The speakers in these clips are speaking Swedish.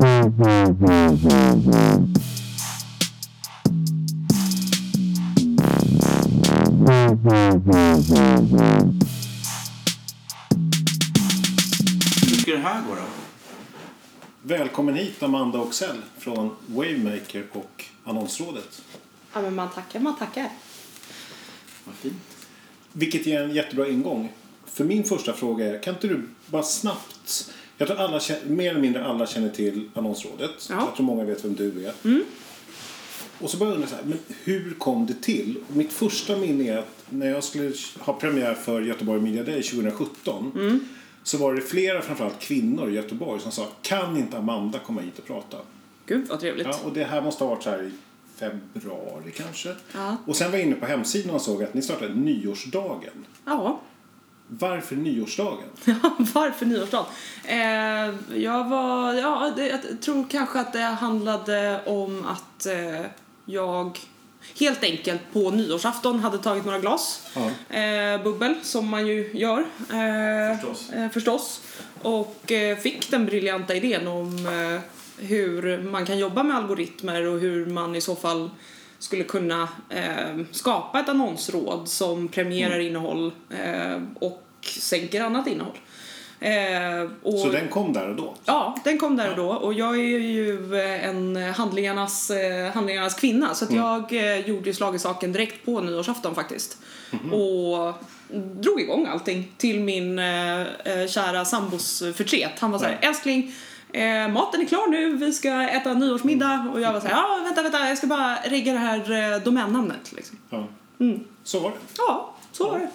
Hur ska det här gå då? Välkommen hit Amanda Oxell från Wavemaker och Annonsrådet. Ja, men man tackar, man tackar. Vad fint. Vilket ger en jättebra ingång. För min första fråga är, kan inte du bara snabbt... Jag tror alla, mer eller mindre alla känner till Annonsrådet. Ja. Jag tror många vet vem du är. Och så börjar jag undra så här, men hur kom det till? Och mitt första minne är att när jag skulle ha premiär för Göteborg Media Day 2017 så var det flera, framförallt kvinnor i Göteborg som sa, kan inte Amanda komma hit och prata? Gud vad trevligt. Ja, och det här måste ha varit så här i februari kanske. Ja. Och sen var jag inne på hemsidan och såg att ni startade nyårsdagen. Ja. Varför nyårsdagen? Varför nyårsdagen? Eh, jag var, ja, det, jag tror kanske att det handlade om att eh, jag helt enkelt på nyårsafton hade tagit några glas Ja. eh, bubbel, som man ju gör. Eh, Förstås. Eh, förstås. Och eh, fick den briljanta idén om hur man kan jobba med algoritmer och hur man i så fall skulle kunna eh, skapa ett annonsråd som premierar innehåll eh, och sänker annat innehåll. Eh, och, Så den kom där och då? Ja, den kom där och då. Och jag är ju eh, en handlingarnas, eh, handlingarnas kvinna så att jag eh, gjorde ju slag i saken direkt på nyårsafton faktiskt. Och drog igång allting till min eh, eh, kära sambos förtret. Han var så här, älskling, eh, maten är klar nu, vi ska äta nyårsmiddag. Och jag var så här, ja vänta, vänta, jag ska bara regga det här eh, domännamnet liksom. Ja. Mm. Så var det. Ja, så var det.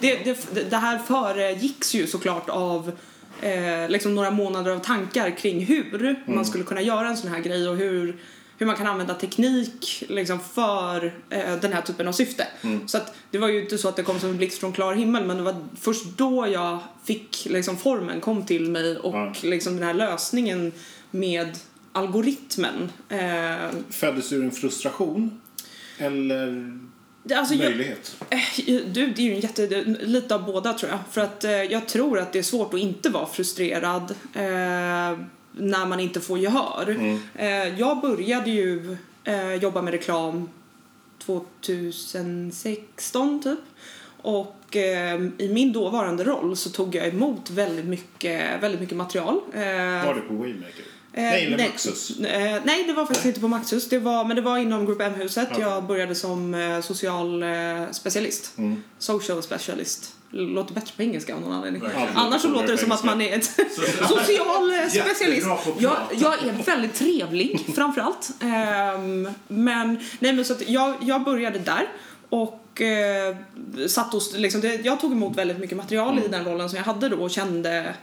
Det, det, det här föregicks ju såklart av eh, liksom några månader av tankar kring hur man skulle kunna göra en sån här grej och hur, hur man kan använda teknik liksom, för eh, den här typen av syfte. Så att det var ju inte så att det kom som en blixt från klar himmel men det var först då jag fick liksom, formen kom till mig och Ja. liksom, den här lösningen med algoritmen. Eh, Föddes ur en frustration? Eller alltså, jag- möjlighet? Eh, Du, det är ju en jätte, lite av båda tror jag. För att eh, jag tror att det är svårt att inte vara frustrerad eh, när man inte får gehör. Eh, jag började ju eh, jobba med reklam 2016 typ. Och eh, i min dåvarande roll så tog jag emot väldigt mycket, väldigt mycket material. Eh, Var det på Wavemaker? Eh, nej, eller Maxus? Eh, nej, det var faktiskt inte på Maxus. Det var, men det var inom Group M-huset. Okej. Jag började som social specialist. Mm. Social specialist. Låter bättre på engelska av någon anledning. Annars så Låter det som att man är ett social specialist. Jag, jag är väldigt trevlig framförallt. Um, men nej, men så att jag, jag började där och eh, satt och, liksom, det, jag tog emot väldigt mycket material i den rollen som jag hade då och kände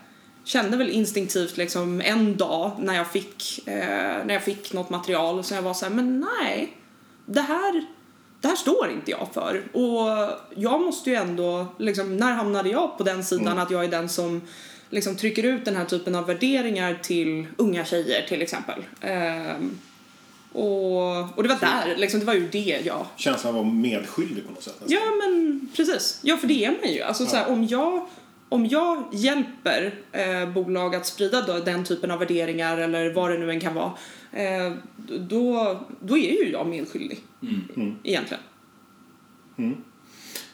kände väl instinktivt liksom en dag när jag fick, eh, när jag fick något material så jag var så här, men nej, det här, det här står inte jag för. Och jag måste ju ändå, liksom, när hamnade jag på den sidan att jag är den som liksom trycker ut den här typen av värderingar till unga tjejer till exempel. Ehm, och, och det var där, liksom, det var ju det jag Känslan av att vara medskyldig på något sätt? nästan. Ja, men precis. Ja, för det är man ju. Alltså, så här, om, jag, om jag hjälper eh, bolag att sprida då, den typen av värderingar eller vad det nu än kan vara, eh, då, då är ju jag medskyldig. Egentligen.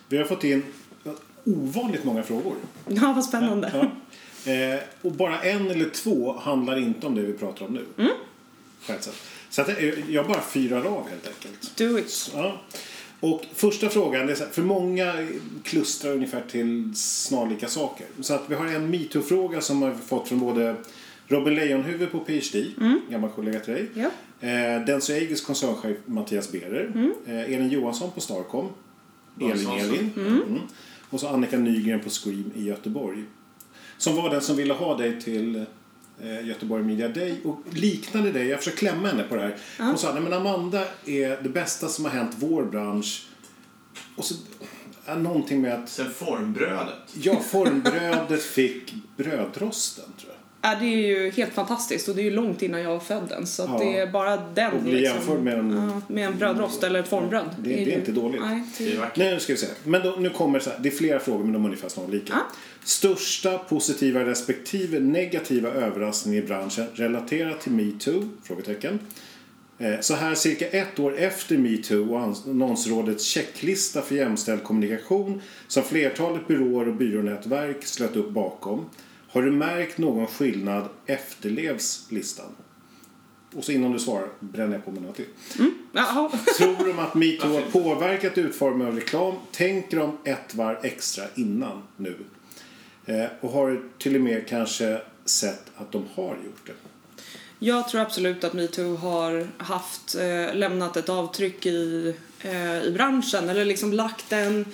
Vi har fått in ovanligt många frågor. Ja, vad spännande. Ja. Eh, och bara en eller två handlar inte om det vi pratar om nu. Mm. Så att, eh, jag bara fyrar av helt enkelt. Do it. Ja. Och första frågan, är så här, för många klustrar ungefär till snarlika saker. Så att vi har en metoo-fråga som har fått från både Robin Lejonhufvud på PhD, gammal kollega till dig. Ja. Eh, Denso koncernchef Mattias Behrer. Eh, Elin Johansson på Starcom. Elin. Elin. Mm. Och så Annika Nygren på Scream i Göteborg. Som var den som ville ha dig till eh, Göteborg Media Day. Och liknande dig, jag försökte klämma henne på det här. Hon sa, nej men Amanda är det bästa som har hänt vår bransch. Och så, ja, någonting med att, Sen formbrödet. ja, formbrödet fick brödrosten tror jag. Ja, det är ju helt fantastiskt och det är ju långt innan jag var född än så att Ja. det är bara den Och bli jämförd med en- ja, med en brödrost eller ett formbröd. Det- det är ju- inte dåligt. Nej, Det är det, vackert. Nu ska vi se. Men då, nu kommer så här, det är flera frågor men de är ungefär snarlika. Ja. Största positiva respektive negativa överraskning i branschen relaterat till metoo? Frågetecken. Eh, Så här cirka ett år efter metoo och annonsrådets checklista för jämställd kommunikation som flertalet byråer och byrånätverk slöt upp bakom. Har du märkt någon skillnad efterlevs listan? Och så innan du svarar bränner jag på med några till. jaha. Tror de att metoo har påverkat utformningen av reklam? Tänker de ett varv extra innan nu? Eh, och har till och med kanske sett att de har gjort det? Jag tror absolut att metoo har haft, eh, lämnat ett avtryck i, eh, i branschen eller liksom lagt en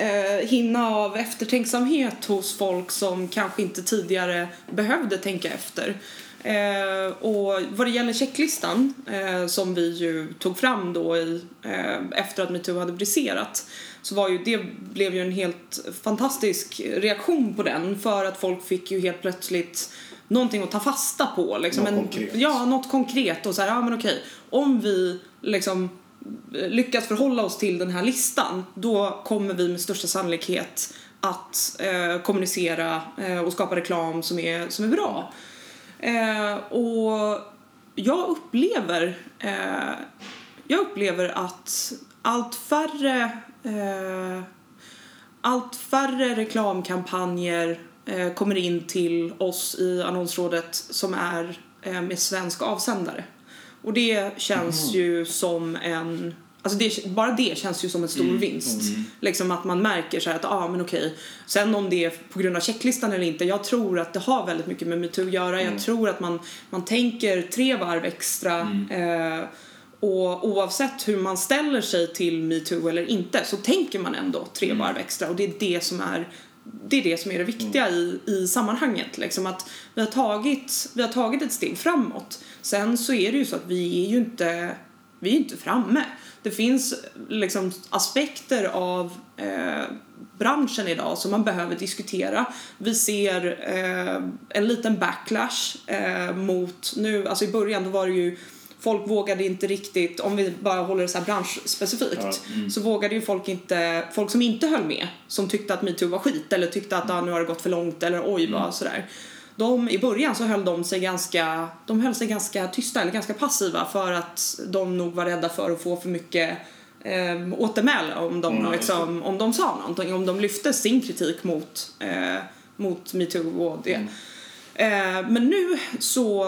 eh, hinna av eftertänksamhet hos folk som kanske inte tidigare behövde tänka efter. Eh, och vad det gäller checklistan eh, som vi ju tog fram då i, eh, efter att metoo hade briserat så var ju det blev ju en helt fantastisk reaktion på den för att folk fick ju helt plötsligt någonting att ta fasta på. Liksom Något en, konkret. Ja, något konkret och så här, ja men okej, om vi liksom lyckas förhålla oss till den här listan då kommer vi med största sannolikhet att eh, kommunicera eh, och skapa reklam som är, som är bra. Eh, och jag upplever eh, jag upplever att allt färre eh, allt färre reklamkampanjer eh, kommer in till oss i annonsrådet som är eh, med svensk avsändare. Och det känns ju som en Alltså det, bara det känns ju som en stor vinst. Liksom att man märker så här att, ah, men okej. Sen om det är på grund av checklistan eller inte, jag tror att det har väldigt mycket med metoo att göra. Jag tror att man, man tänker tre varv extra. Eh, och oavsett hur man ställer sig till metoo eller inte så tänker man ändå tre varv extra och det är det som är det är det som är det viktiga i, i sammanhanget. Liksom att vi, har tagit, vi har tagit ett steg framåt. Sen så är det ju så att vi är ju inte, vi är inte framme. Det finns liksom aspekter av eh, branschen idag som man behöver diskutera. Vi ser eh, en liten backlash eh, mot nu, alltså i början då var det ju folk vågade inte riktigt, om vi bara håller det så här branschspecifikt, så vågade ju folk inte, folk som inte höll med, som tyckte att metoo var skit eller tyckte att ah, nu har det gått för långt eller oj vad sådär. De, I början så höll de sig ganska, de höll sig ganska tysta eller ganska passiva för att de nog var rädda för att få för mycket eh, återmäle om de, Mm, liksom, om de sa någonting, om de lyfte sin kritik mot, eh, mot metoo och det. Eh, men nu så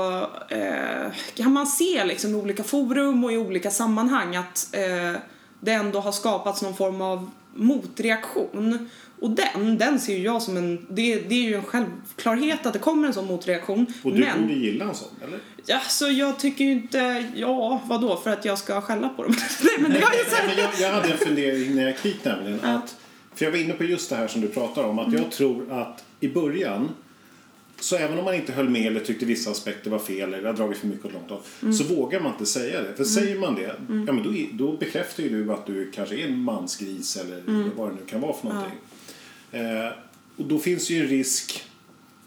eh, kan man se liksom i olika forum och i olika sammanhang att eh, det ändå har skapats någon form av motreaktion. Och den, den ser ju jag som en, det, det är ju en självklarhet att det kommer en sån motreaktion. Och du men, borde gilla en sån, eller? ja, så jag tycker ju inte, ja vadå för att jag ska skälla på dem? Nej men det har ju så jag, jag hade en fundering när jag gick nämligen. Att, för jag var inne på just det här som du pratar om. Att Mm. jag tror att i början så även om man inte höll med eller tyckte vissa aspekter var fel eller har dragit för mycket åt långt håll Mm. så vågar man inte säga det. För säger man det, ja men då, då bekräftar ju du att du kanske är en mansgris eller Mm. vad det nu kan vara för någonting. Eh, och då finns ju en risk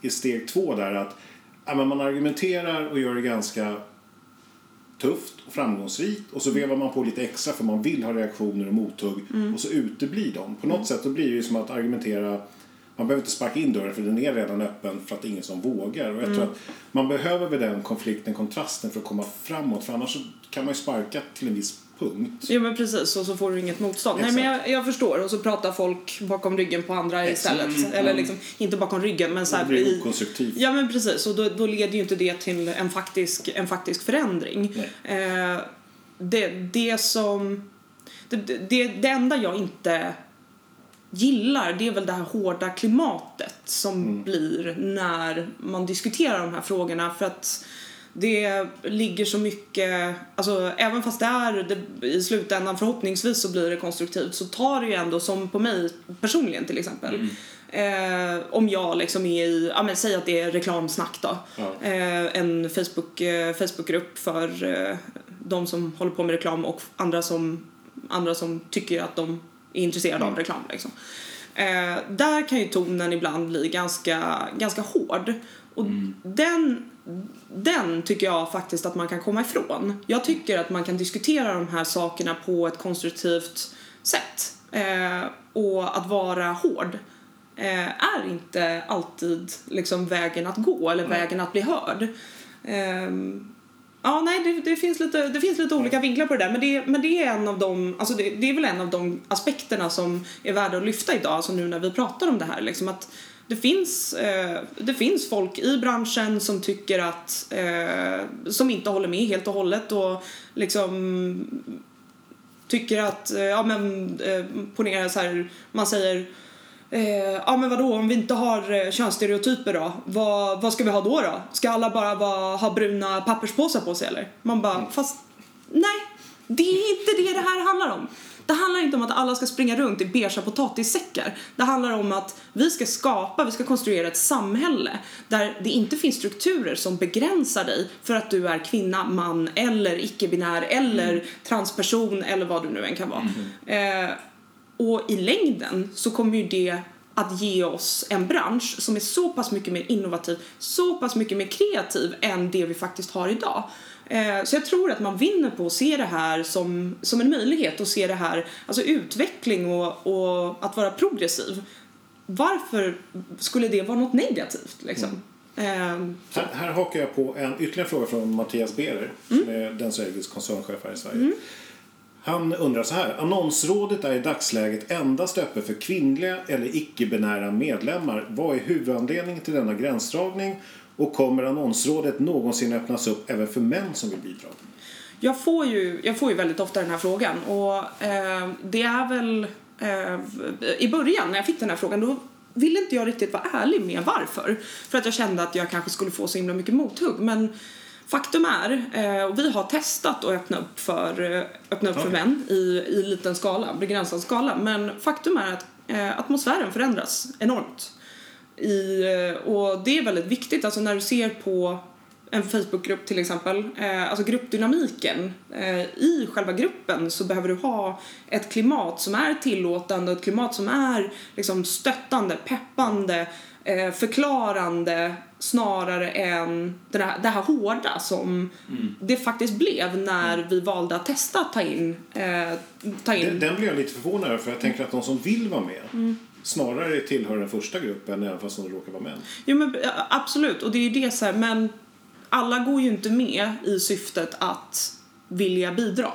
i steg två där att ja, men man argumenterar och gör det ganska tufft och framgångsrikt och så vevar man på lite extra för man vill ha reaktioner och mothugg och så uteblir de. På något sätt då blir det ju som att argumentera man behöver inte sparka in dörren för den är redan öppen för att det är ingen som vågar. Och jag tror att man behöver väl den konflikten, kontrasten för att komma framåt för annars kan man ju sparka till en viss punkt. Jo men precis och så får du inget motstånd. Nej men jag, jag förstår och så pratar folk bakom ryggen på andra istället. Eller liksom, inte bakom ryggen men så Det blir okonstruktivt. Ja men precis och då, då leder ju inte det till en faktisk, en faktisk förändring. Eh, det, det som... Det, det, det enda jag inte gillar det är väl det här hårda klimatet som blir när man diskuterar de här frågorna för att det ligger så mycket, alltså även fast det är det, i slutändan förhoppningsvis så blir det konstruktivt så tar det ju ändå som på mig personligen till exempel. Eh, om jag liksom är i, ja men säg att det är reklamsnack då. Ja. Eh, en Facebook, eh, Facebookgrupp för eh, de som håller på med reklam och andra som, andra som tycker att de är intresserade av reklam liksom. Eh, där kan ju tonen ibland bli ganska, ganska hård. Och den, den tycker jag faktiskt att man kan komma ifrån. Jag tycker att man kan diskutera de här sakerna på ett konstruktivt sätt. Eh, och att vara hård eh, är inte alltid liksom vägen att gå eller vägen att bli hörd. Ehm, Ja, nej, det, det, finns lite, det finns lite olika vinklar på det där. Men det, men det är en av de, alltså det, det är väl en av de aspekterna som är värda att lyfta idag, alltså nu när vi pratar om det här. Liksom att det finns, eh, det finns folk i branschen som tycker att, eh, som inte håller med helt och hållet och liksom tycker att, eh, ja men eh, ponera så här, man säger Eh, ja men vadå, om vi inte har eh, könsstereotyper då? Vad, vad ska vi ha då då? Ska alla bara vara, ha bruna papperspåsar på sig eller? Man bara, fast nej, det är inte det det här handlar om. Det handlar inte om att alla ska springa runt i beiga potatissäckar. Det handlar om att vi ska skapa, vi ska konstruera ett samhälle där det inte finns strukturer som begränsar dig för att du är kvinna, man eller icke-binär eller transperson eller vad du nu än kan vara. Eh, och i längden så kommer ju det att ge oss en bransch som är så pass mycket mer innovativ, så pass mycket mer kreativ än det vi faktiskt har idag. Eh, Så jag tror att man vinner på att se det här som, som en möjlighet och se det här, alltså utveckling och, och att vara progressiv. Varför skulle det vara något negativt liksom? Eh, Här, här hakar jag på en ytterligare fråga från Mattias Behrer, som är den Sveriges koncernchef här i Sverige. Han undrar så här. Annonsrådet är i dagsläget endast öppet för kvinnliga eller icke-binära medlemmar. Vad är huvudanledningen till denna gränsdragning? Och kommer annonsrådet någonsin öppnas upp även för män som vill bidra? Jag får ju, jag får ju väldigt ofta den här frågan och eh, det är väl eh, i början när jag fick den här frågan då ville inte jag riktigt vara ärlig med varför. För att jag kände att jag kanske skulle få så himla mycket mothugg. Men faktum är, eh, och vi har testat att öppna upp för, eh, öppna upp för Okej. män i, i liten skala, begränsad skala. Men faktum är att eh, atmosfären förändras enormt. I, och det är väldigt viktigt, alltså när du ser på en Facebookgrupp till exempel, alltså gruppdynamiken. I själva gruppen så behöver du ha ett klimat som är tillåtande, ett klimat som är liksom stöttande, peppande, eh, förklarande snarare än det här, det här hårda som det faktiskt blev när vi valde att testa att ta in, eh, ta in Den, den blir jag lite förvånad över för jag tänker att de som vill vara med snarare tillhör den första gruppen även fast de råkar vara män. Jo men absolut, och det är ju det så här, men alla går ju inte med i syftet att vilja bidra.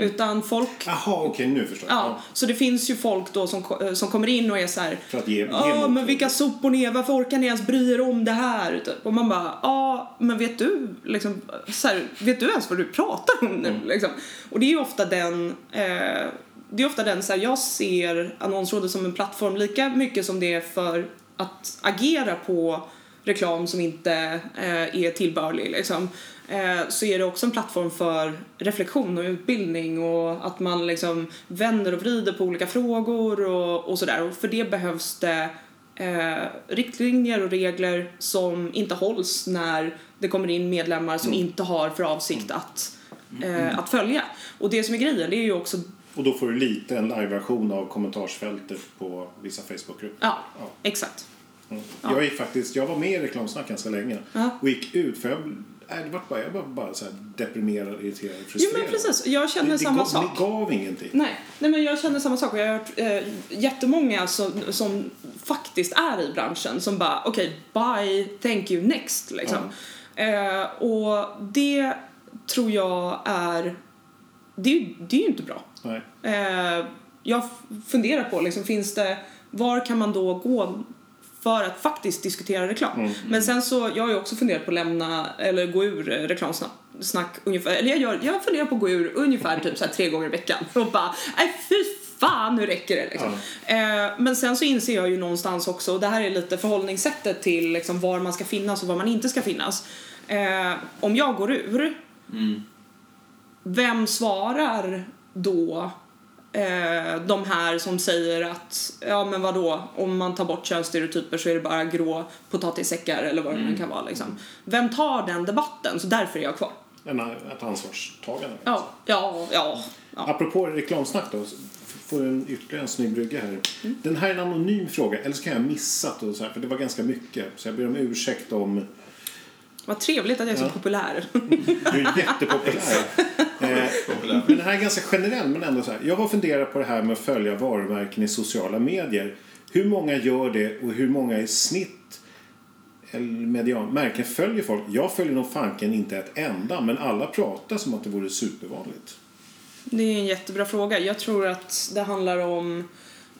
Utan folk, Jaha, okej nu förstår jag. ja, så det finns ju folk då som, ko- som kommer in och är så här. För att ge, ge Ja, men vilka sopor ni är, varför orkar ni ens bry er om det här? Typ. Och man bara, ja, men vet du, liksom, så här, vet du ens vad du pratar om nu? Liksom? Och det är ju ofta den, eh, det är ofta den, så här, jag ser annonsrådet som en plattform lika mycket som det är för att agera på reklam som inte eh, är tillbörlig liksom. Eh, så är det också en plattform för reflektion och utbildning och att man liksom vänder och vrider på olika frågor och, och sådär. Och för det behövs det eh, riktlinjer och regler som inte hålls när det kommer in medlemmar som inte har för avsikt att, eh, att följa. Och det som är grejen, det är ju också Och då får du lite en live-version av kommentarsfältet på vissa Facebookgrupper. Ja, Ja. exakt. Mm. Jag, är faktiskt, jag var med i reklamsnack ganska länge Ja. och gick ut för jag, nej, det var bara, jag var bara så deprimerad, irriterad, Jo frustrerad. men precis, jag känner det, det samma gav, sak. Det gav ingenting. Nej, nej men jag känner samma sak och jag har hört eh, jättemånga som, som faktiskt är i branschen som bara okej, bye, thank you, next liksom. Eh, och det tror jag är, det, det är ju inte bra. Nej. Eh, jag funderar på liksom, finns det, var kan man då gå för att faktiskt diskutera reklam? Men sen så, jag har ju också funderat på att lämna, eller gå ur eh, reklamsnack snack ungefär, eller jag, gör, jag funderar på att gå ur ungefär typ så tre gånger i veckan och bara, nej fy fan nu räcker det liksom. Eh, men sen så inser jag ju någonstans också, och det här är lite förhållningssättet till liksom var man ska finnas och var man inte ska finnas. Eh, om jag går ur, vem svarar då eh, de här som säger att ja men vadå om man tar bort könsstereotyper så är det bara grå potatissäckar eller vad det nu kan vara liksom. Vem tar den debatten? Så därför är jag kvar. En, ett ansvarstagande. Ja, ja, ja. ja. Apropå reklamsnack då. får en ytterligare en snygg brygga här. Den här är en anonym fråga, eller så kan jag ha missat och så här, för det var ganska mycket. Så jag ber om ursäkt om Vad trevligt att jag är så Ja. populär. du är jättepopulär. eh, men den här är ganska generell, men ändå så här. Jag har funderat på det här med att följa varumärken i sociala medier. Hur många gör det och hur många i snitt eller median, märken följer folk? Jag följer nog fanken inte ett enda, men alla pratar som att det vore supervanligt. Det är en jättebra fråga. Jag tror att det handlar om...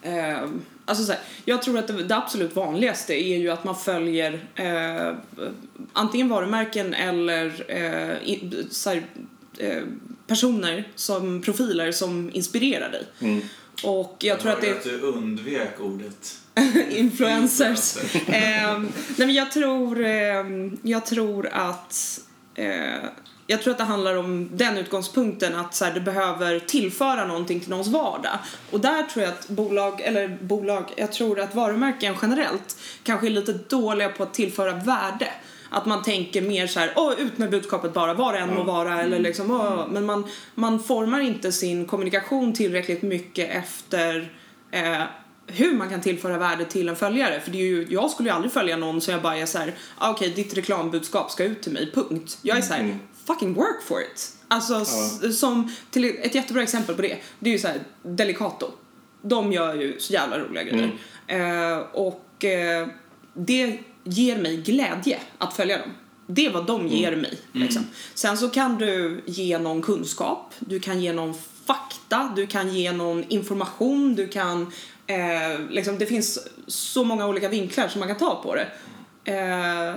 Eh, alltså så här, jag tror att det, det absolut vanligaste är ju att man följer eh, antingen varumärken eller eh, i, så här, eh, personer som profiler som inspirerar dig. Mm. Och jag tror att det att du undvek ordet influencers. eh, nej men jag tror, eh, jag tror att eh, jag tror att det handlar om den utgångspunkten att så här, det behöver tillföra någonting till någons vardag. Och där tror jag att bolag, eller bolag, jag tror att varumärken generellt kanske är lite dåliga på att tillföra värde. Att man tänker mer så här, åh ut med budskapet bara, vad det än må vara. Eller liksom, åh, men man, man formar inte sin kommunikation tillräckligt mycket efter eh, hur man kan tillföra värde till en följare. För det är ju, jag skulle ju aldrig följa någon som jag bara är så här, ah, okej ditt reklambudskap ska ut till mig, punkt. Jag är så här, fucking work for it. Alltså s- som, till ett jättebra exempel på det, det är ju så här Delicato. De gör ju så jävla roliga grejer. Eh, och eh, det ger mig glädje att följa dem. Det är vad de ger mig. Liksom. Sen så kan du ge någon kunskap, du kan ge någon fakta, du kan ge någon information, du kan... Eh, liksom, det finns så många olika vinklar som man kan ta på det. Eh,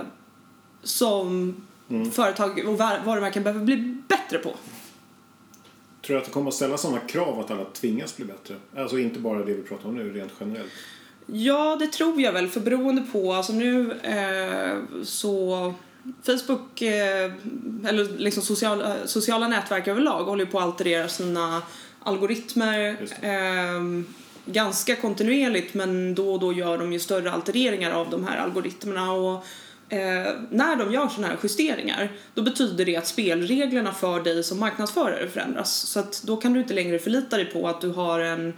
som företag och var- varumärken behöver bli bättre på. Tror du att det kommer att ställa sådana krav att alla tvingas bli bättre? Alltså inte bara det vi pratar om nu, rent generellt. Ja, det tror jag väl. För beroende på, alltså nu eh, så Facebook, eh, eller liksom sociala, sociala nätverk överlag håller ju på att alterera sina algoritmer eh, ganska kontinuerligt men då och då gör de ju större altereringar av de här algoritmerna och eh, när de gör sådana här justeringar då betyder det att spelreglerna för dig som marknadsförare förändras. Så att då kan du inte längre förlita dig på att du har en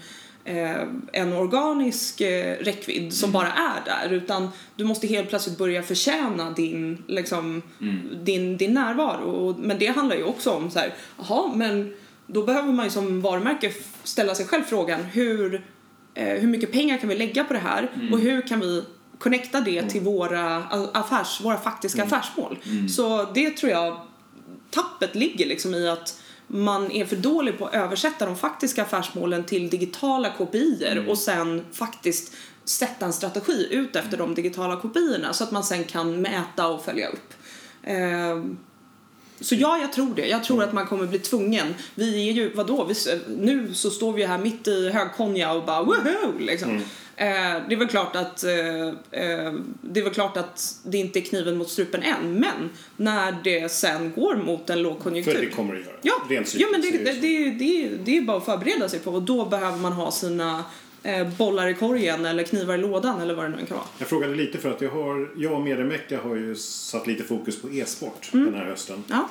eh, en organisk eh, räckvidd som bara är där utan du måste helt plötsligt börja förtjäna din, liksom, din, din närvaro. Och, men det handlar ju också om så här, jaha, men då behöver man ju som varumärke ställa sig själv frågan hur, eh, hur mycket pengar kan vi lägga på det här? Och hur kan vi connecta det till våra, affärs, våra faktiska affärsmål. Så det tror jag tappet ligger liksom i att man är för dålig på att översätta de faktiska affärsmålen till digitala kopior och sen faktiskt sätta en strategi ut efter de digitala kopiorna så att man sen kan mäta och följa upp. Ehm, så ja, jag tror det. Jag tror att man kommer bli tvungen. Vi är ju, vadå, vi, nu så står vi här mitt i högkonja och bara woho! Liksom. Eh, det är väl klart att eh, eh, det är väl klart att det inte är kniven mot strupen än, men när det sen går mot en lågkonjunktur. För det kommer det att göra. Ja, Rent ja men det, det, det, det, det är bara att förbereda sig på och då behöver man ha sina eh, bollar i korgen eller knivar i lådan eller vad det nu kan vara. Jag frågade lite för att jag, har, jag och Medemecka har ju satt lite fokus på e-sport Mm. den här hösten. Ja.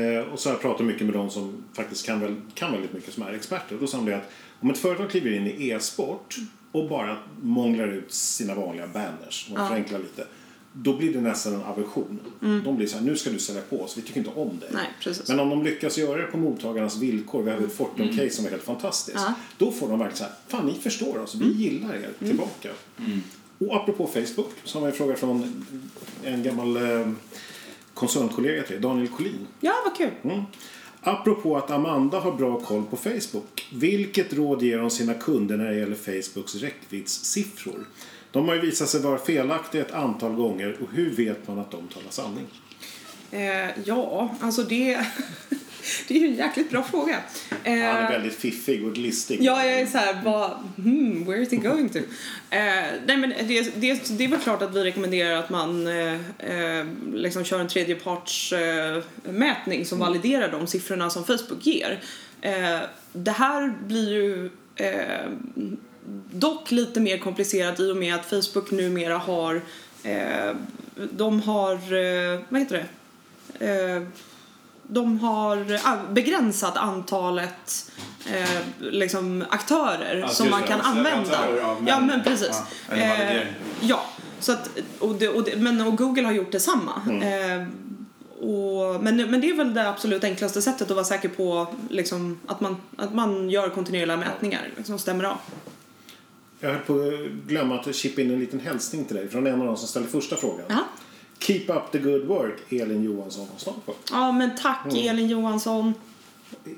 Eh, och så har jag pratat mycket med de som faktiskt kan, väl, kan väldigt mycket, som är experter. Då sa de att om ett företag kliver in i e-sport och bara månglar ut sina vanliga banners, och Ja. förenklar lite, då blir det nästan en aversion. De blir så här, nu ska du sälja på oss, vi tycker inte om dig. Mm. Nej. Men om de lyckas göra det på mottagarnas villkor, vi hade ett Fortum-case som var helt fantastiskt, Ja. då får de verkligen så här, fan ni förstår oss, vi gillar er tillbaka. Och apropå Facebook, så har vi en fråga från en gammal eh, koncernkollega till dig, Daniel Collin. Ja, vad kul. Apropå att Amanda har bra koll på Facebook. Vilket råd ger hon sina kunder när det gäller Facebooks räckviddssiffror? De har ju visat sig vara felaktiga ett antal gånger och hur vet man att de talar sanning? Eh, ja, alltså det, det är ju en jäkligt bra fråga. Eh, Han är väldigt fiffig och listig. Ja, jag är så här, vad, hmm, where is he going to? Eh, nej, men det, det, det är väl klart att vi rekommenderar att man eh, eh, liksom kör en tredjepartsmätning eh, som validerar de siffrorna som Facebook ger. Eh, det här blir ju eh, dock lite mer komplicerat i och med att Facebook numera har eh, de har, eh, vad heter det? De har begränsat antalet eh, liksom aktörer Ja, som man det. kan Alltså, använda. Ja, men precis. Ja, Eh, ja, så att, och det, och det, men och Google har gjort detsamma. Eh, och, men, men det är väl det absolut enklaste sättet att vara säker på liksom, att, man, att man gör kontinuerliga mätningar som stämmer av. Jag höll på att glömma att chippa in en liten hälsning till dig från en av de som ställde första frågan. Ja. Keep up the good work, Elin Johansson på. Ja, men tack Elin Johansson.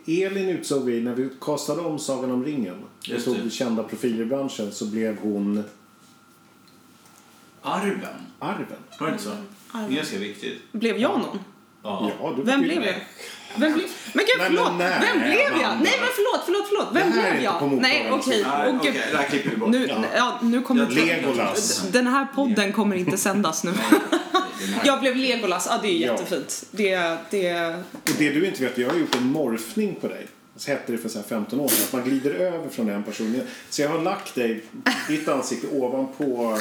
Elin utsåg vi när vi kastade om Sagan om ringen Just tog det. kända profiler i branschen så blev hon Arven. Arven. Var det inte så? Arven. Det är ganska viktigt. Blev jag någon? Ja. Ja, du Vem var blev jag? Vem blev... Men gud, Nej, förlåt! men nej, Vem blev jag? Nej, men förlåt, förlåt, förlåt. Vem blev jag? Nej, okej. Åh, Okej, gud. det här klipper vi bort. Nu, ja. nu kommer... Legolas. Den här podden kommer inte sändas nu. Jag blev Legolas, ja det är Ja. jättefint. Det, det... Och det du inte vet, jag har gjort en morfning på dig. Så hette det för så här 15 år sedan. Att man glider över från en person. Så jag har lagt dig, ditt ansikte ovanpå,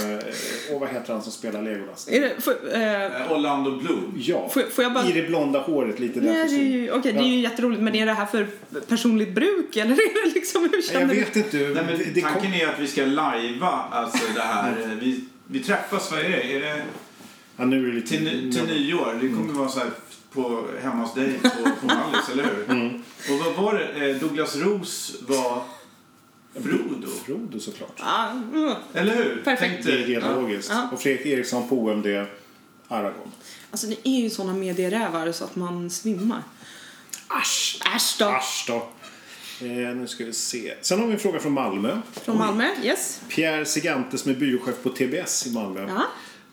eh, och vad heter han som spelar Legolas? Är det får, eh, Eh, Orlando Bloom. Ja, Får- får jag bara- i det blonda håret lite där nej, det är ju, okej, det är ju jätteroligt, men är det här för personligt bruk eller är det liksom, hur Nej, känner Jag du? vet inte. Nej, men det, det kom, tanken är att vi ska lajva alltså det här. eh, Vi, vi träffas, vad är det? Är det ja, nu är det lite... till, till nyår? Det kommer vara så här på, hemma hos dig på, på Mallis, eller hur? Mm. Och vad var det? Eh, Douglas Ros var Frodo. Frodo såklart. Ja, mm. Eller hur? Perfekt. Det är helt Ja. logiskt. Ja. Och Fredrik Eriksson på OMD, Aragorn. Alltså ni är ju såna medierävar så att man svimmar. Asch! Äsch då. Asch då. Eh, nu ska vi se. Sen har vi en fråga från Malmö. Från Malmö, yes. Pierre Segantes som är byråchef på TBS i Malmö. Ja.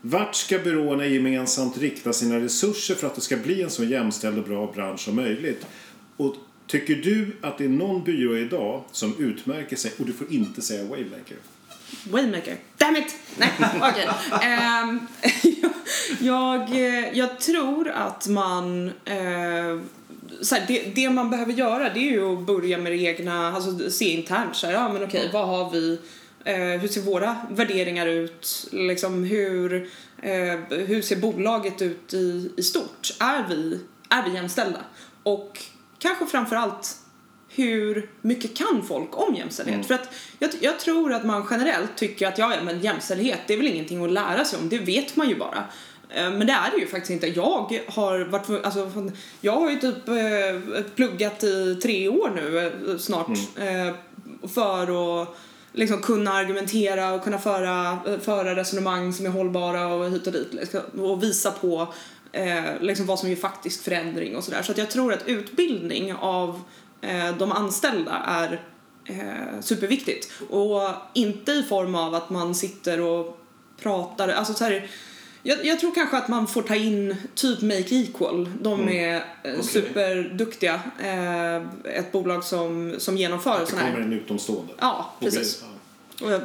Vart ska byråerna gemensamt rikta sina resurser för att det ska bli en så jämställd och bra bransch som möjligt? Och tycker du att det är någon byrå idag som utmärker sig, och du får inte säga Wavemaker, Waymaker. Damn it! Nej, okej. Ehm, jag, eh, jag tror att man... eh, så här, det, det man behöver göra det är ju att börja med det egna, alltså se internt så här, ja men okej, vad har vi, eh, hur ser våra värderingar ut, liksom hur, eh, hur ser bolaget ut i, i stort? Är vi, är vi jämställda? Och kanske framför allt hur mycket kan folk om jämställdhet? För att jag, jag tror att man generellt tycker att ja, ja, men jämställdhet det är väl ingenting att lära sig om, det vet man ju bara. Eh, Men det är det ju faktiskt inte. Jag har varit, alltså, jag har ju typ eh, pluggat i tre år nu eh, snart eh, för att liksom kunna argumentera och kunna föra, eh, föra resonemang som är hållbara och hit och dit liksom, och visa på eh, liksom vad som är faktisk förändring och sådär. Så att jag tror att utbildning av eh, de anställda är eh, superviktigt. Och inte i form av att man sitter och pratar, alltså så här, jag, jag tror kanske att man får ta in typ Make Equal. De är eh, Okej. superduktiga. Eh, ett bolag som, som genomför det sådana kommer här... en utomstående. Ja, precis. Ja.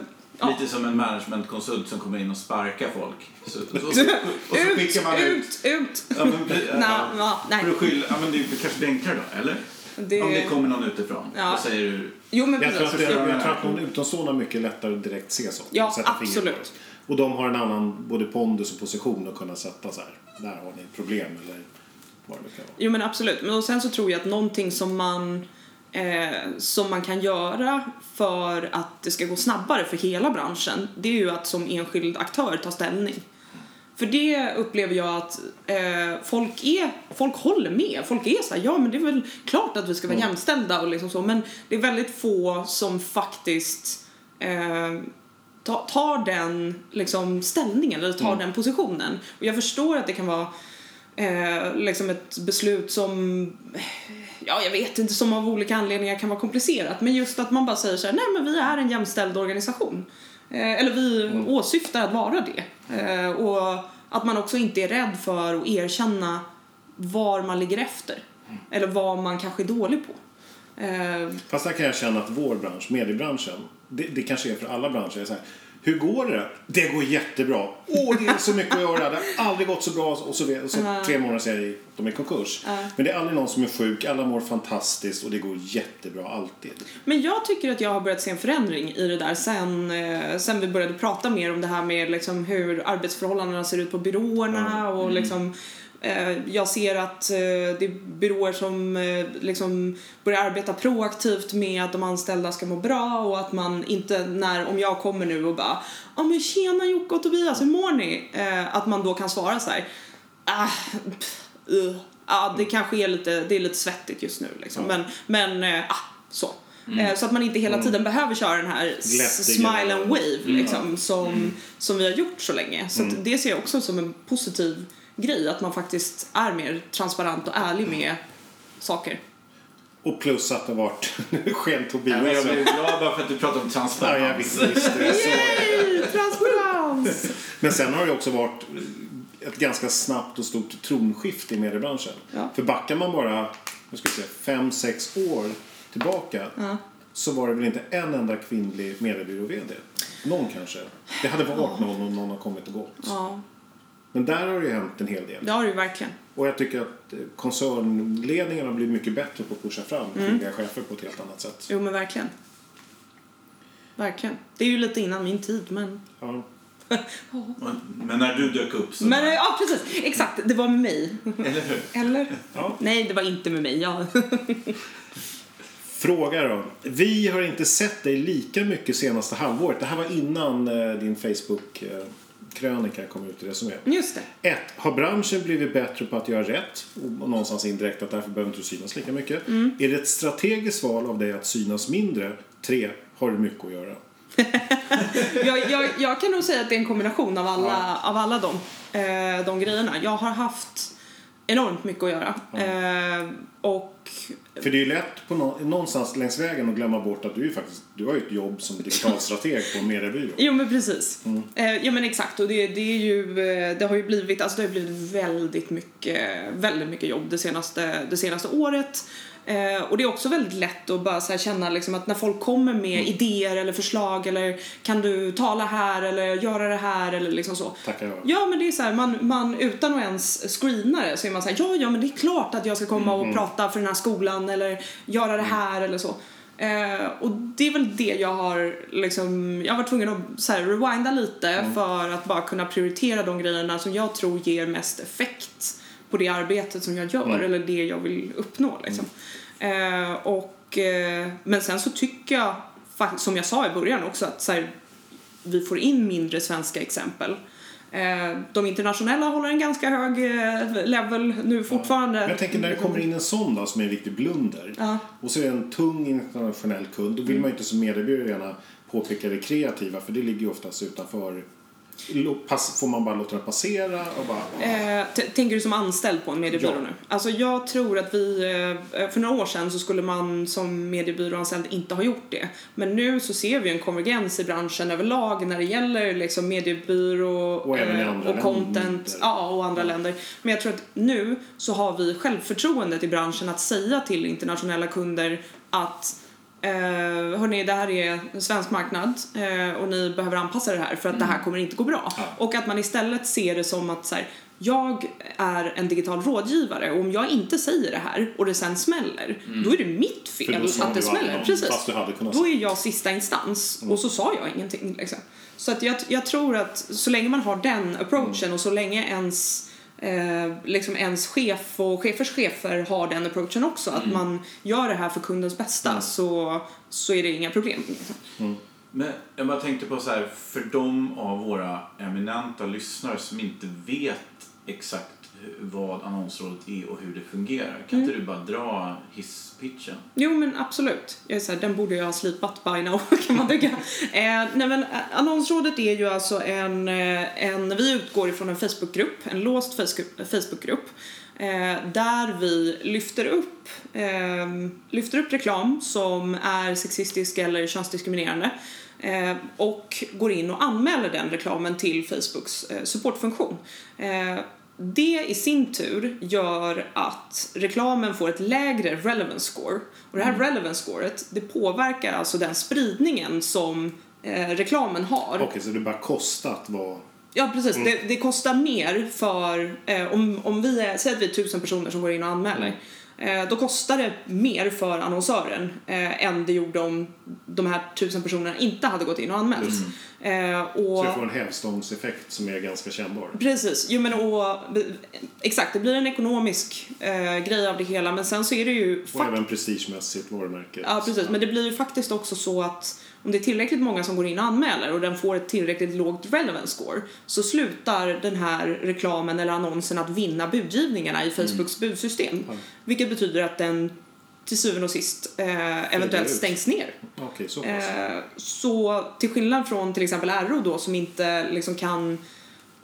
Lite som en managementkonsult som kommer in och sparkar folk. Så, och, så, och, så, och så ut, skickar man ut... ut, ut! Ja, men, pre- Nå, ja, ja, nej. För att skylla, ja, men det är kanske blir enklare då, eller? Det- Om det kommer någon utifrån Ja. och säger du... Jo, men Jag tror, att det, Ja. jag tror att någon utomstående mycket lättare att direkt se sånt. Ja, absolut. Och de har en annan både pondus och position att kunna sätta så här. Där har ni ett problem eller vad det kan vara. Jo men absolut. Men och sen så tror jag att någonting som man, eh, som man kan göra för att det ska gå snabbare för hela branschen, det är ju att som enskild aktör ta ställning. För det upplever jag att eh, folk, är, folk håller med. Folk är så här, ja men det är väl klart att vi ska vara jämställda och liksom så. Men det är väldigt få som faktiskt eh, tar den liksom, ställningen eller tar den positionen. Och jag förstår att det kan vara eh, liksom ett beslut som, ja jag vet inte, som av olika anledningar kan vara komplicerat. Men just att man bara säger så här, nej men vi är en jämställd organisation. Eh, eller vi åsyftar att vara det. Eh, och att man också inte är rädd för att erkänna var man ligger efter. Eller vad man kanske är dålig på. Eh, Fast där kan jag känna att vår bransch, mediebranschen, det, det kanske är för alla branscher. Så här, hur går det? Det går jättebra. Åh, det är så mycket att göra. Det har aldrig gått så bra. Och så, och så tre månader de är i konkurs. Men det är aldrig någon som är sjuk. Alla mår fantastiskt och det går jättebra alltid. Men jag tycker att jag har börjat se en förändring i det där sen, eh, sen vi började prata mer om det här med liksom hur arbetsförhållandena ser ut på byråerna och liksom jag ser att eh, det är byråer som eh, liksom börjar arbeta proaktivt med att de anställda ska må bra och att man inte när, om jag kommer nu och bara ja men tjena Jocke och Tobias, hur mår ni? Eh, att man då kan svara så här ah, pff, uh, ja det kanske är lite, det är lite svettigt just nu liksom. men, men eh, ah, så. Eh, Så att man inte hela tiden behöver köra den här smile and wave liksom, som, som vi har gjort så länge. Så det ser jag också som en positiv grej, att man faktiskt är mer transparent och ärlig med saker. Och plus att det har varit sken Ja, Tobias. men jag blir glad bara för att du pratar om Ja, jag transparens. visste, visste det. Så. Yay! Transparens! Men sen har det också varit ett ganska snabbt och stort tronskifte i mediebranschen. Ja. För backar man bara nu ska se, fem, sex år tillbaka så var det väl inte en enda kvinnlig mediebyrå-VD. Någon kanske. Det hade varit någon om någon har kommit och gått. Ja, Men där har det ju hänt en hel del. det har det ju verkligen. Och jag tycker att eh, koncernledningen har blivit mycket bättre på att pusha fram Mm. kvinnliga chefer på ett helt annat sätt. Jo men verkligen. Verkligen. Det är ju lite innan min tid men... Ja. Men när du dök upp så... Men eh, ja precis, exakt. Det var med mig. Eller hur? Eller? Ja. Nej, det var inte med mig. Jag... Fråga då. Vi har inte sett dig lika mycket senaste halvåret. Det här var innan eh, din Facebook-krönika kom ut i Resumé. Just det. 1. Har branschen blivit bättre på att göra rätt? Och någonstans indirekt att därför behöver inte du synas lika mycket. Är det ett strategiskt val av dig att synas mindre? 3. Har du mycket att göra? jag, jag, jag kan nog säga att det är en kombination av alla, av alla de, eh, de grejerna. Jag har haft enormt mycket att göra. Eh, och För det är ju lätt på nå- någonstans längs vägen att glömma bort att du, är faktiskt, du har ju ett jobb som digitalstrateg på en mediebyrå. Jo men precis. Mm. Eh, ja men exakt och det, det är ju, eh, det har ju blivit, alltså det har blivit väldigt mycket, väldigt mycket jobb det senaste, det senaste året. Eh, och det är också väldigt lätt att bara så känna liksom att när folk kommer med Mm. idéer eller förslag eller kan du tala här eller göra det här eller liksom så. Tackar jag. Ja men det är så här, man, man utan att ens screena det så är man så här, ja ja men det är klart att jag ska komma Mm. och prata för den här skolan eller göra det här eller så. Eh, och det är väl det jag har liksom, jag har varit tvungen att så här, rewinda lite Mm. för att bara kunna prioritera de grejerna som jag tror ger mest effekt på det arbetet som jag gör Mm. eller det jag vill uppnå liksom. Eh, och, eh, men sen så tycker jag, som jag sa i början också, att så här, vi får in mindre svenska exempel. Eh, de internationella håller en ganska hög eh, level nu fortfarande. Men jag tänker när det kommer in en sån då, som är en riktig blunder Ja. och så är det en tung internationell kund, då vill man ju inte som mediebyrå gärna påpeka det kreativa för det ligger ju oftast utanför. Får man bara låta den passera och bara... Eh, tänker du som anställd på en mediebyrå Ja. nu? Alltså jag tror att vi, eh, för några år sedan så skulle man som mediebyråanställd inte ha gjort det. Men nu så ser vi en konvergens i branschen överlag när det gäller liksom mediebyrå Och eh, och länder. content, ja och andra länder. Men jag tror att nu så har vi självförtroendet i branschen att säga till internationella kunder att Eh, hörni, det här är en svensk marknad eh, och ni behöver anpassa det här för att det här kommer inte gå bra. Ja. Och att man istället ser det som att så här, jag är en digital rådgivare och om jag inte säger det här och det sen smäller, då är det mitt fel att det smäller. någon, Precis. Då är jag sista instans och så sa jag ingenting. Liksom. Så att jag, jag tror att så länge man har den approachen och så länge ens Eh, liksom ens chef och chefers chefer har den approachen också, att man gör det här för kundens bästa så, så är det inga problem. Liksom. Men jag bara tänkte på så här, för de av våra eminenta lyssnare som inte vet exakt vad annonsrådet är och hur det fungerar. Kan inte du bara dra hisspitchen? Jo men absolut. Jag är så här, den borde jag ha slipat by now kan man tycka. eh, nej men eh, annonsrådet är ju alltså en, eh, en vi utgår ifrån en Facebookgrupp, en låst Facebook- Facebookgrupp. Eh, där vi lyfter upp, eh, lyfter upp reklam som är sexistisk eller könsdiskriminerande eh, och går in och anmäler den reklamen till Facebooks supportfunktion. Det i sin tur gör att reklamen får ett lägre relevance score. Och det här relevance scoret, det påverkar alltså den spridningen som eh, reklamen har. Okej, så det bara kostat vad... Ja, precis. Det, det kostar mer för, eh, om, om vi är, säg att vi är tusen personer som går in och anmäler. Eh, då kostar det mer för annonsören eh, än det gjorde om de här tusen personerna inte hade gått in och anmält. Eh, och... Så du får en hävstångseffekt som är ganska kännbar. Precis, jo men och exakt det blir en ekonomisk eh, grej av det hela men sen så är det ju Och även prestigemässigt varumärke. Ja precis, men det blir ju faktiskt också så att om det är tillräckligt många som går in och anmäler och den får ett tillräckligt lågt relevance score så slutar den här reklamen eller annonsen att vinna budgivningarna i Facebooks budsystem. Ja. Vilket betyder att den till syvende och sist eh, eventuellt stängs ner. Okej, så. Eh, så till skillnad från till exempel RO då som inte liksom kan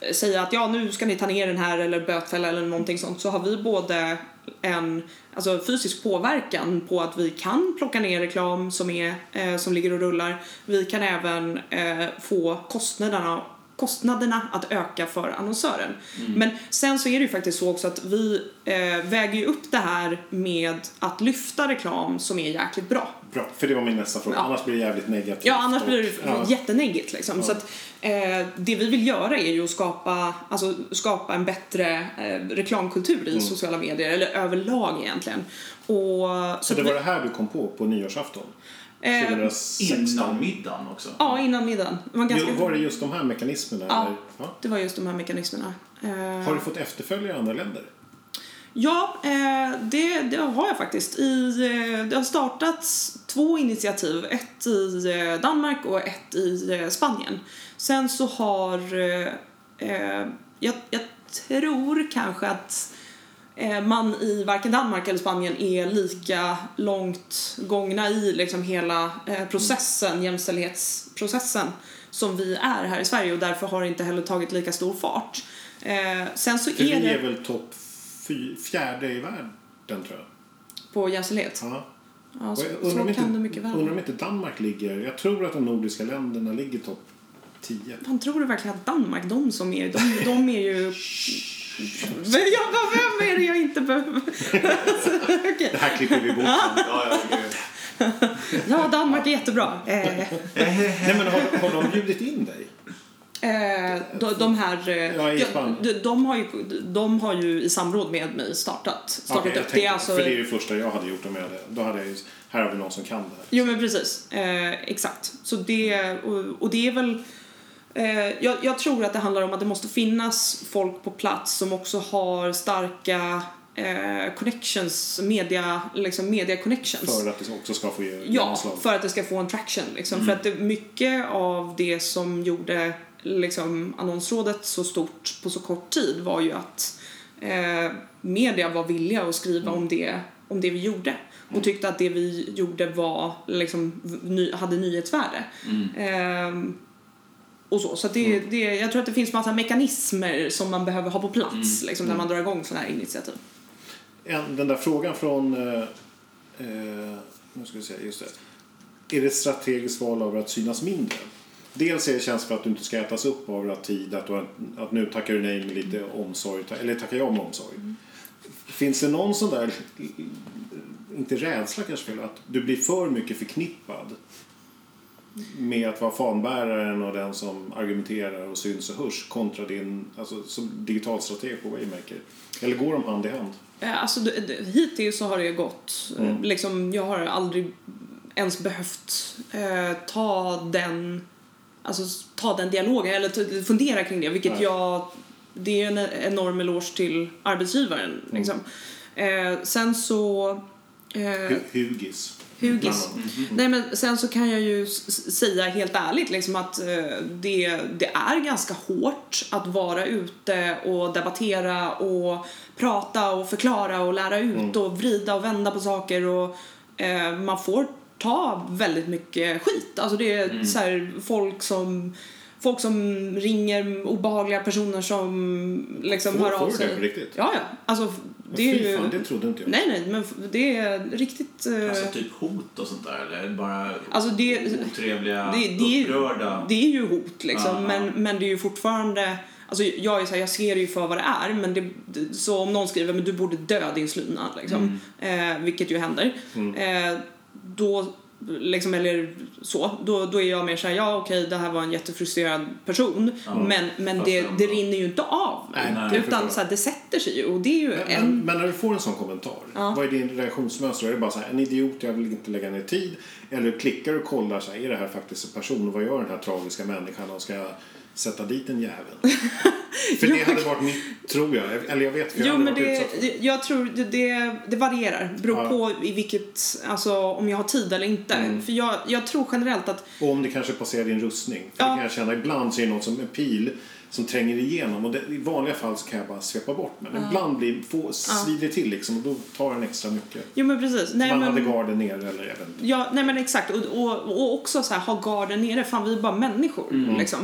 eh, säga att ja nu ska ni ta ner den här eller bötfälla eller någonting sånt så har vi både en alltså, fysisk påverkan på att vi kan plocka ner reklam som, är, eh, som ligger och rullar. Vi kan även eh, få kostnaderna kostnaderna att öka för annonsören. Men sen så är det ju faktiskt så också att vi eh, väger ju upp det här med att lyfta reklam som är jäkligt bra. Bra, för det var min nästa fråga. Ja. Annars blir det jävligt negativt. Ja, annars blir det Ja. jätteneggigt liksom. Så att, eh, det vi vill göra är ju att skapa, alltså, skapa en bättre eh, reklamkultur i Mm. sociala medier, eller överlag egentligen. Och, så Så det var vi, det här du kom på på nyårsafton? Eh, 2016? Innan middagen också. ja, innan middagen. Det var, ganska, Var det just de här mekanismerna? Ja. Eller? Ja. det var just de här mekanismerna. Eh, Har du fått efterföljare i andra länder? Ja, eh, det, det har jag faktiskt. I, eh, det har startats två initiativ. Ett i eh, Danmark och ett i eh, Spanien. Sen så har... Eh, eh, jag, jag tror kanske att eh, man i varken Danmark eller Spanien är lika långt gångna i liksom hela eh, processen, jämställdhetsprocessen som vi är här i Sverige och därför har det inte heller tagit lika stor fart. Eh, sen så är det är väl topp fjärde i världen, tror jag. på jämställdhet. Ja. Ja, så, jag så undrar, om inte, undrar om inte Danmark ligger... Jag tror att de nordiska länderna ligger topp 10. Man tror du verkligen att Danmark, de som är, de, de är ju... Men jag, bara, vem är det jag inte behöver? Okej. Det här klipper vi bort. Ja, ja, gud. Ja, Danmark är jättebra. Eh, Nej, men har, har de bjudit in dig? eh, de, de här... Eh, de, de, har ju, de har ju i samråd med mig startat, startat jag upp. Det tänkte- är alltså... För det är det första jag hade gjort om jag hade... Då hade jag ju, här har vi någon som kan det här. Jo men precis, eh, exakt. Så det, och, och det är väl, eh, jag, jag tror att det handlar om att det måste finnas folk på plats som också har starka eh, connections, media, liksom media connections. För att det också ska få Ja, för att det ska få en traction. Liksom. För att det, mycket av det som gjorde liksom, annonsrådet så stort på så kort tid var ju att eh, media var villiga att skriva om, det, om det vi gjorde och tyckte att det vi gjorde var, liksom, ny, hade nyhetsvärde. Ehm, och så. Så det, det, jag tror att det finns massa mekanismer som man behöver ha på plats liksom, när man drar igång sådana här initiativ. En, den där frågan från... Eh, eh, nu ska vi se, just det. Är det ett strategiskt val av att synas mindre? Dels är det känns för att du inte ska ätas upp av att tid, att, du, att nu tackar du nej med lite omsorg, ta- eller tackar jag med omsorg. Finns det någon sån där, inte rädsla kanske att du blir för mycket förknippad med att vara fanbäraren och den som argumenterar och syns och hörs kontra din, alltså som digital strateg på Waymaker? Eller går de hand i hand? Eh, Alltså, hittills så har det gått. eh, Liksom, jag har aldrig ens behövt eh, ta den alltså, ta den dialogen eller fundera kring det. Vilket Nej. jag... Det är en enorm eloge till arbetsgivaren. Liksom. Eh, sen så... Eh, Hu- Hugis. Hugis. Nej men sen så kan jag ju säga helt ärligt liksom att eh, det, det är ganska hårt att vara ute och debattera och prata och förklara och lära ut och vrida och vända på saker och eh, man får ta väldigt mycket skit. Alltså det är så här, folk som Folk som ringer, obehagliga personer som liksom Får- hör får av du sig. det på riktigt? Ja, ja. Alltså, det är ju... fan, det trodde inte jag. Nej, nej, men det är riktigt... eh, Alltså typ hot och sånt där eller bara Alltså det, otrevliga, det, det, upprörda? det är ju hot liksom, Ja. men, men det är ju fortfarande... Alltså jag, är så här, jag ser det ju för vad det är, men det, så om någon skriver men du borde dö din slyna, liksom, Mm. eh, vilket ju händer, eh, då liksom, eller så, då, då är jag mer såhär, ja okej det här var en jättefrustrerad person men, men Fast det, det rinner ju inte av Nej, nej, utan så här, det sätter sig ju och det är ju Men, en... men, men när du får en sån kommentar, Ja. vad är din reaktionsmönster? Är det bara så här, en idiot, jag vill inte lägga ner tid? Eller klickar och kollar, så här, är det här faktiskt en person? Vad gör den här tragiska människan? Och ska jag sätta dit en jävel? För det hade varit mitt, tror jag. Eller jag vet, för jag Jo men det, jag tror det, det, det varierar. Beror Ja. på i vilket, alltså om jag har tid eller inte. Mm. För jag, jag tror generellt att Och om det kanske passerar din rustning. För Ja. det kan jag känna, ibland så är det något som en pil som tränger igenom. Och det, i vanliga fall så kan jag bara svepa bort. Men ibland blir, få, svider det till liksom och då tar den extra mycket. Jo men precis. Nej, Man men, hade garden nere eller jag vet inte. Ja, nej men exakt. Och, och, och också så här, ha garden nere. Fan, vi är bara människor. Mm. Liksom.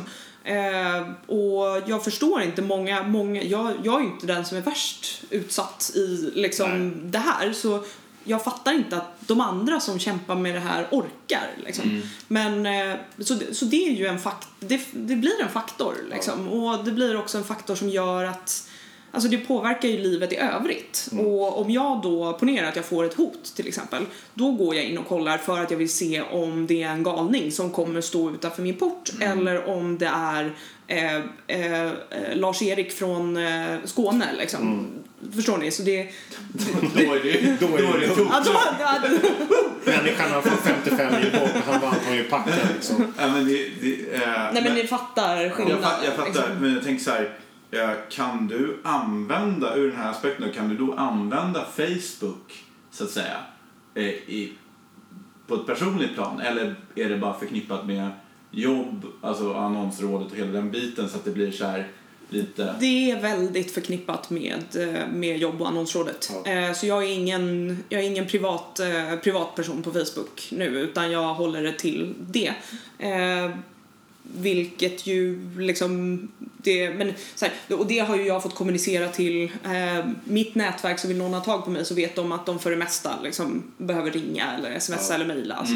Eh, och jag förstår inte många, många jag, jag är ju inte den som är värst utsatt i liksom Nej. det här. Så jag fattar inte att de andra som kämpar med det här orkar. Liksom. Men, eh, så, så det är ju en faktor, det, det blir en faktor. Liksom. Och det blir också en faktor som gör att Alltså det påverkar ju livet i övrigt. Och om jag då, ponera att jag får ett hot till exempel, då går jag in och kollar för att jag vill se om det är en galning som kommer stå utanför min port eller om det är eh, eh, Lars-Erik från eh, Skåne liksom. Förstår ni? Så det... Då är det, Då är det tungt. Ja, Människan har fått 55 mil bort och han var antagligen packad liksom. Ja, men det, det, eh, nej men ni fattar jag, skillnaden. fa- jag fattar, liksom. men jag tänker så här. Eh, Kan du använda, ur den här aspekten, kan du då använda Facebook, så att säga, eh, i, på ett personligt plan? Eller är det bara förknippat med jobb, alltså annonsrådet och hela den biten så att det blir så här lite... Det är väldigt förknippat med, eh, med jobb och annonsrådet. Ja. Så jag är ingen, jag är ingen privat, privatperson på Facebook nu utan jag håller det till det. Vilket ju liksom, det, men så här, och det har ju jag fått kommunicera till eh, mitt nätverk så vill någon ha tag på mig så vet de att de för det mesta liksom behöver ringa eller smsa Ja. eller mejla. Alltså.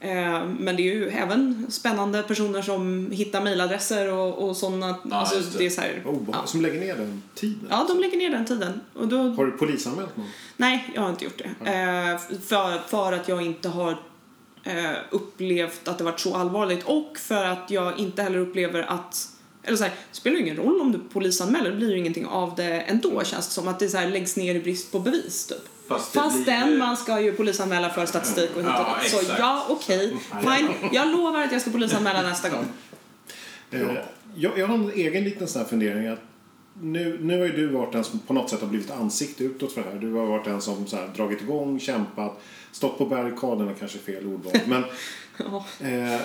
Eh, men det är ju även spännande personer som hittar mejladresser och, och sådana. Ja, alltså, det. det är så här, Oh, ja. Som lägger ner den tiden. Ja, de lägger ner den tiden. Och då, Har du polisanmält någon? nej, jag har inte gjort det. Eh, för, för att jag inte har upplevt att det varit så allvarligt och för att jag inte heller upplever att eller så här, det spelar ju ingen roll om du polisanmäler, det blir ju ingenting av det ändå känns det som att det så här, läggs ner i brist på bevis typ. Fast Fastän blir- man ska ju polisanmäla för statistik och hit och Ja. Så ja, okej, fine. Jag lovar att jag ska polisanmäla nästa gång. Eh, jag, jag har en egen liten sån här fundering. Att nu, nu har ju du varit den som på något sätt har blivit ansikte utåt för det här. Du har varit den som så här, dragit igång, kämpat, stått på barrikaderna, kanske fel ordval. Men Ja. eh,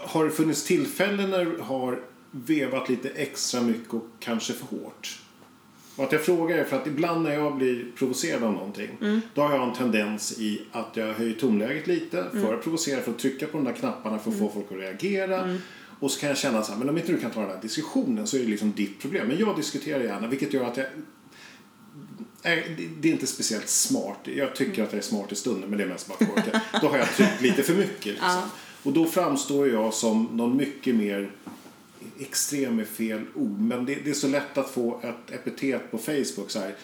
har det funnits tillfällen när du har vevat lite extra mycket och kanske för hårt? Och att jag frågar är för att ibland när jag blir provocerad av någonting då har jag en tendens i att jag höjer tonläget lite för att provocera, för att trycka på de där knapparna för att få folk att reagera. Och så kan jag känna så här, men om inte du kan ta den här diskussionen så är det liksom ditt problem. Men jag diskuterar gärna, vilket gör att jag det- det är inte speciellt smart. Jag tycker att jag är smart i stunden, men det är mest bara korkat. Då har jag tryckt lite för mycket. Liksom. Ja. Och då framstår jag som någon mycket mer extrem är fel ord, men det, det är så lätt att få ett epitet på Facebook så här,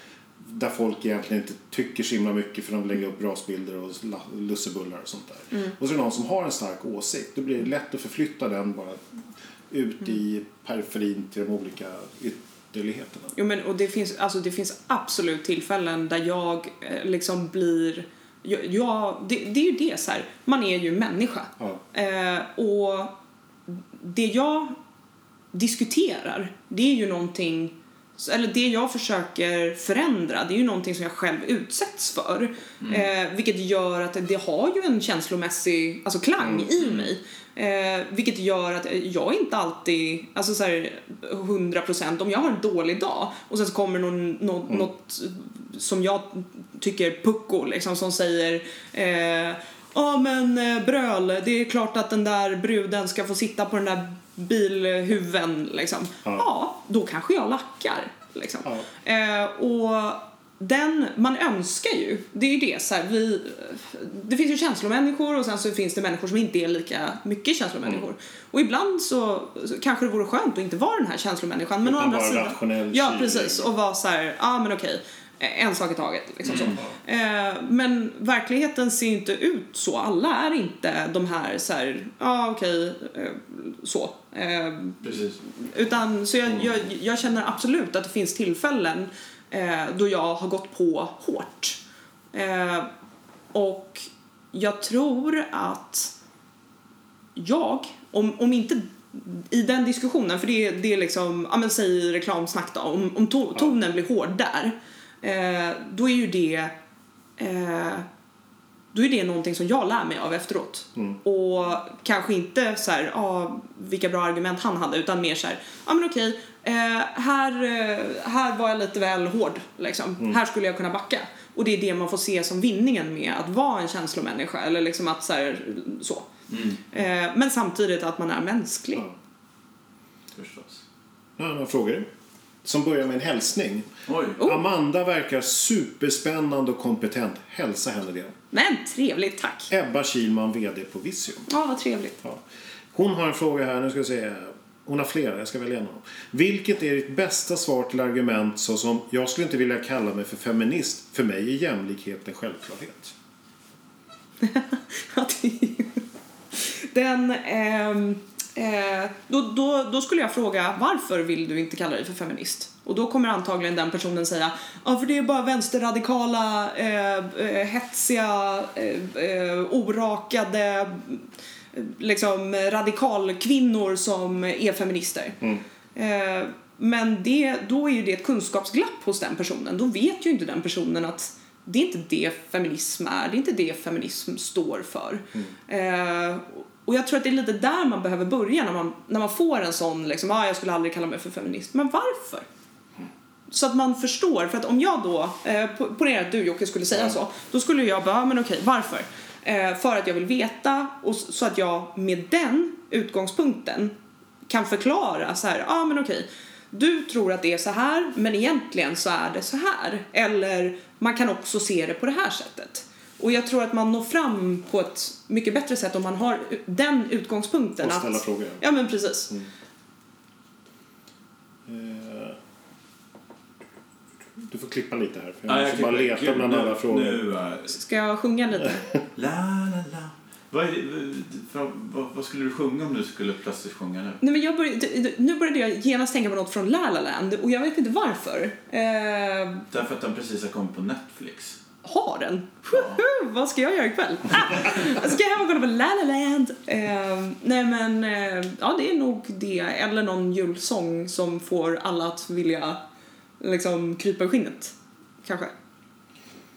där folk egentligen inte tycker så himla mycket för de lägger upp rasbilder och la- lussebullar och sånt där. Och så är det någon som har en stark åsikt, då blir det lätt att förflytta den bara ut i periferin till de olika ytterligheterna. Jo, men, och det finns, alltså, det finns absolut tillfällen där jag eh, liksom blir... Jag, jag, det, det är ju det så här, man är ju människa. Ja. Eh, och det jag diskuterar, det är ju någonting eller det jag försöker förändra, det är ju någonting som jag själv utsätts för. Eh, vilket gör att det har ju en känslomässig alltså klang i mig. Eh, vilket gör att jag inte alltid, alltså så här 100% om jag har en dålig dag och sen så kommer någon, något, något som jag tycker pucko liksom som säger eh, Ja men eh, bröl, det är klart att den där bruden ska få sitta på den där bilhuven liksom. Ja. Ja, då kanske jag lackar liksom. Ja. Eh, och den, man önskar ju, det är ju det så här, vi, det finns ju känslomänniskor och sen så finns det människor som inte är lika mycket känslomänniskor. Och ibland så, så kanske det vore skönt att inte vara den här känslomänniskan men å andra sidan. Ja precis och vara så här, ja ah, men okej. en sak i taget. Liksom så. Eh, men verkligheten ser inte ut så. Alla är inte de här så här, ja ah, okej, eh, så. Eh, Precis. utan, så jag, jag, jag känner absolut att det finns tillfällen eh, då jag har gått på hårt. Eh, och jag tror att jag, om, om inte i den diskussionen, för det, det är liksom, ja men säg reklamsnack då, om, om to, tonen blir hård där, eh, då är ju det eh, då är det någonting som jag lär mig av efteråt. Och kanske inte så här, ah, vilka bra argument han hade, utan mer så här, ja men okej, eh, här, eh, här var jag lite väl hård, liksom. Här skulle jag kunna backa. Och det är det man får se som vinningen med att vara en känslomänniska, eller liksom att så här, så. Eh, men samtidigt att man är mänsklig. Ja. Förstås. Nu har jag några frågor. Som börjar med en hälsning. Oj. Oh. Amanda verkar superspännande och kompetent. Hälsa henne det. Men trevligt, tack. Ebba Kilman, VD på Visio. Ja, vad trevligt. Ja. Hon har en fråga här, nu ska vi se. Hon har flera, jag ska välja dem. Vilket är ditt bästa svar till argument såsom jag skulle inte vilja kalla mig för feminist. För mig är jämlikhet en självklarhet. Den, ehm, eh, då, då, då skulle jag fråga varför vill du inte kalla dig för feminist? Och då kommer antagligen den personen säga ja för det är bara vänsterradikala, eh, eh, hetsiga, eh, eh, orakade liksom radikalkvinnor som är feminister. Eh, men det, då är ju det ett kunskapsglapp hos den personen. Då vet ju inte den personen att det är inte det feminism är, det är inte det feminism står för. Eh, och jag tror att det är lite där man behöver börja när man, när man får en sån liksom, ah, jag skulle aldrig kalla mig för feminist. Men varför? Så att man förstår, för att om jag då, eh, det att du Jocke skulle säga så, då skulle jag bara, men okej, varför? Eh, för att jag vill veta och så att jag med den utgångspunkten kan förklara så här, ja ah, men okej, du tror att det är så här, men egentligen så är det så här. Eller man kan också se det på det här sättet. Och jag tror att man når fram på ett mycket bättre sätt om man har den utgångspunkten. Och ställa att, frågor. Ja men precis. Eh, Du får klippa lite här. För jag Ja, måste bara klipper- leta gud, bland nu- alla frågor. Nu, är- Ska jag sjunga lite? la, la, la. Vad, det, vad, vad skulle du sjunga om du skulle plötsligt sjunga nu? Nej, men jag började, nu började jag genast tänka på något från La La Land och jag vet inte varför. Eh, Därför att den precis har kommit på Netflix. Har den? Vad ska jag göra ikväll? Ah, ska jag hem och kolla på La La Land? Eh, nej men, eh, ja det är nog det. Eller någon julsång som får alla att vilja liksom krypa i skinnet. Kanske.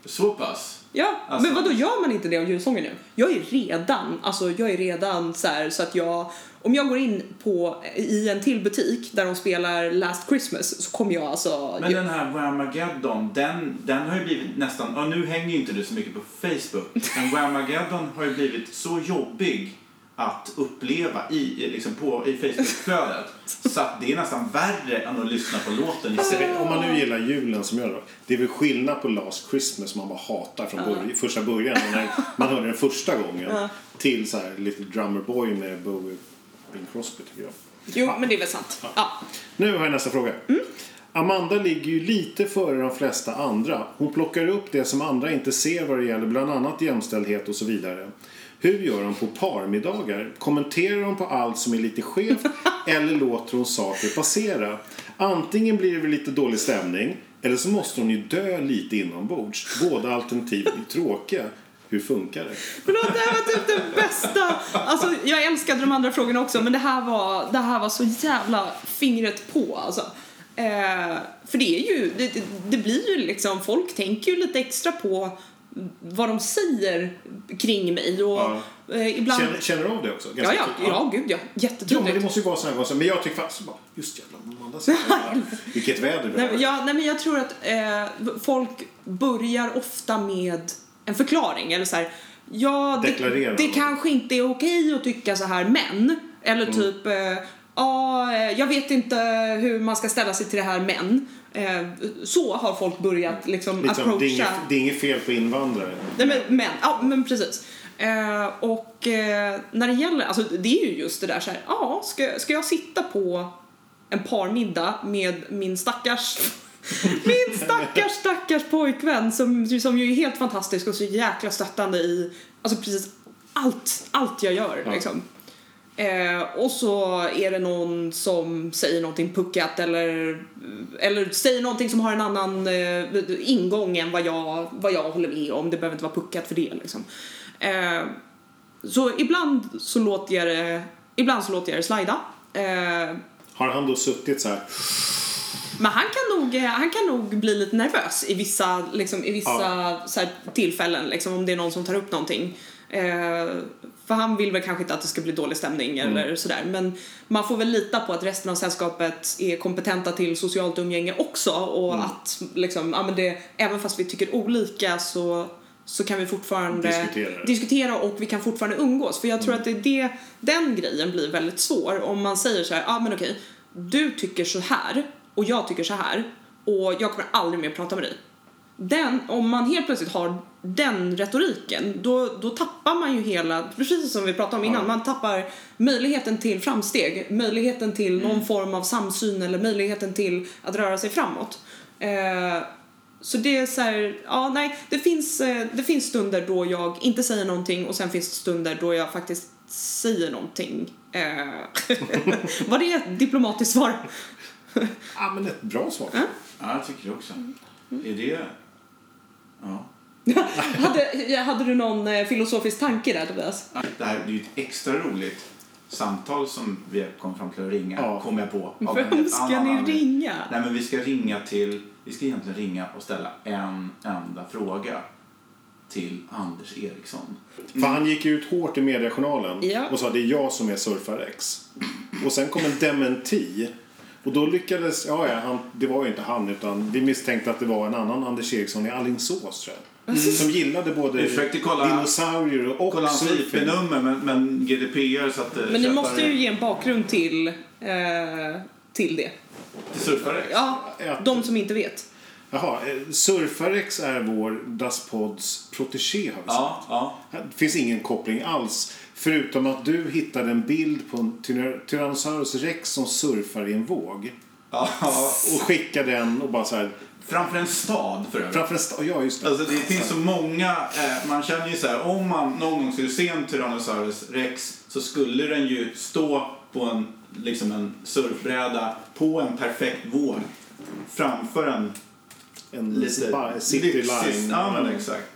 Så pass? Ja, Alltså- men vad då gör man inte det av julsånger nu? Jag är redan, alltså jag är redan så här så att jag, om jag går in på, i en till butik där de spelar Last Christmas så kommer jag alltså... Men den här Whamageddon, den, den har ju blivit nästan, ja nu hänger ju inte du så mycket på Facebook, men Whamageddon har ju blivit så jobbig att uppleva i, i liksom på, i Facebookflödet. Så att det är nästan värre än att lyssna på låten i sig. Om man nu gillar julen som jag då. Det är väl skillnad på Last Christmas som man bara hatar från början, första början. När man hörde den första gången. Till så här Little Drummer Boy med Bowie Bing Crosby tycker jag. jo, men det är väl sant. Ja. Nu har jag nästa fråga. Amanda ligger ju lite före de flesta andra. Hon plockar upp det som andra inte ser vad det gäller bland annat jämställdhet och så vidare. Hur gör hon på parmiddagar? Kommenterar hon på allt som är lite skevt eller låter hon saker passera? Antingen blir det väl lite dålig stämning eller så måste hon ju dö lite inombords. Båda alternativ är tråkiga. Hur funkar det? Förlåt, det här var typ det bästa. Alltså, jag älskade de andra frågorna också, men det här var, det här var så jävla fingret på alltså. Eh, för det är ju, det, det, blir ju liksom, folk tänker ju lite extra på vad de säger kring mig och Ja. eh, ibland... Känner, känner du av det också? ja, Ganska ja, ja, gud ja. Ja, men det Jättetydligt. måste ju vara så här. Men jag tycker fast bara, just jävla Amanda säger. Vilket väder vi Nej, har. men ja, nej, men jag tror att eh, folk börjar ofta med en förklaring. Eller så här, ja, det, det kanske inte är okej att tycka så här, men. Eller Mm. typ, eh, ja, eh, jag vet inte hur man ska ställa sig till det här, men. Eh, så har folk börjat liksom Liksom, approacha. det, är inget, det är inget fel på invandrare. Nej, men, men, ja, men precis. Eh, och eh, när det gäller, alltså det är ju just det där så här, ja, ska, ska jag sitta på en parmiddag med min stackars Min stackars, stackars pojkvän som, som ju är helt fantastisk och så jäkla stöttande i alltså precis allt, allt jag gör Ja. liksom. Eh, och så är det någon som säger någonting puckat eller, eller säger någonting som har en annan eh, ingång än vad jag, vad jag håller med om. Det behöver inte vara puckat för det liksom. Eh, så ibland så låter jag det, ibland så låter jag det slida. Eh, Har han då suttit så här? Men han kan nog, eh, han kan nog bli lite nervös i vissa, liksom, i vissa så här, tillfällen, liksom, om det är någon som tar upp någonting. Eh, för han vill väl kanske inte att det ska bli dålig stämning eller sådär. Men man får väl lita på att resten av sällskapet är kompetenta till socialt umgänge också och att liksom, ja, men det, även fast vi tycker olika så, så kan vi fortfarande Diskutera. diskutera och vi kan fortfarande umgås. För jag tror att det är det, den grejen blir väldigt svår om man säger så här, ja ah, men okej, du tycker så här och jag tycker så här och jag kommer aldrig mer prata med dig. Den, om man helt plötsligt har den retoriken, då, då tappar man ju hela, precis som vi pratade om innan, Ja. man tappar möjligheten till framsteg, möjligheten till någon form av samsyn eller möjligheten till att röra sig framåt. Eh, så det är så här, ja nej, det finns, eh, det finns stunder då jag inte säger någonting och sen finns det stunder då jag faktiskt säger någonting. Eh, var det ett diplomatiskt svar? Ja, men ett bra svar. Ja. Ja, jag tycker det också. Är det... Ja. hade, hade du någon eh, filosofisk tanke där Tobias? Det här är ju ett extra roligt samtal som vi kom fram till att ringa, Ja. kom jag på. av Vem ska annan ni anledning. ringa? Nej, men vi ska ringa till... Vi ska egentligen ringa och ställa en enda fråga till Anders Eriksson. För han gick ut hårt i Mediejournalen Ja. och sa det är jag som är surfar-X. Och sen kom en dementi. Och då lyckades, ja, ja han, det var ju inte han utan vi misstänkte att det var en annan Anders Eriksson i Alingsås tror jag. Som gillade både kolla- dinosaurier och Kolla hans surfing. IP-nummer, men, men GDPR så att eh, Men ni måste ju ge en bakgrund till, eh, till det. Till surfare? Ja, Att- de som inte vet. Jaha, eh, surfar-X är vår Das Pods protégé har vi sagt. Ja, ja. Det finns ingen koppling alls. Förutom att du hittade en bild på en tyrann- Tyrannosaurus rex som surfar i en våg. ja. Och skickade den och bara så här. Framför en stad för övrigt. Framför en sta- ja, just det. Alltså det finns så många, eh, man känner ju så här, om man någon gång skulle se en Tyrannosaurus rex så skulle den ju stå på en, liksom en surfbräda på en perfekt våg framför en En lite ba- city lyxig- line. Ja men exakt.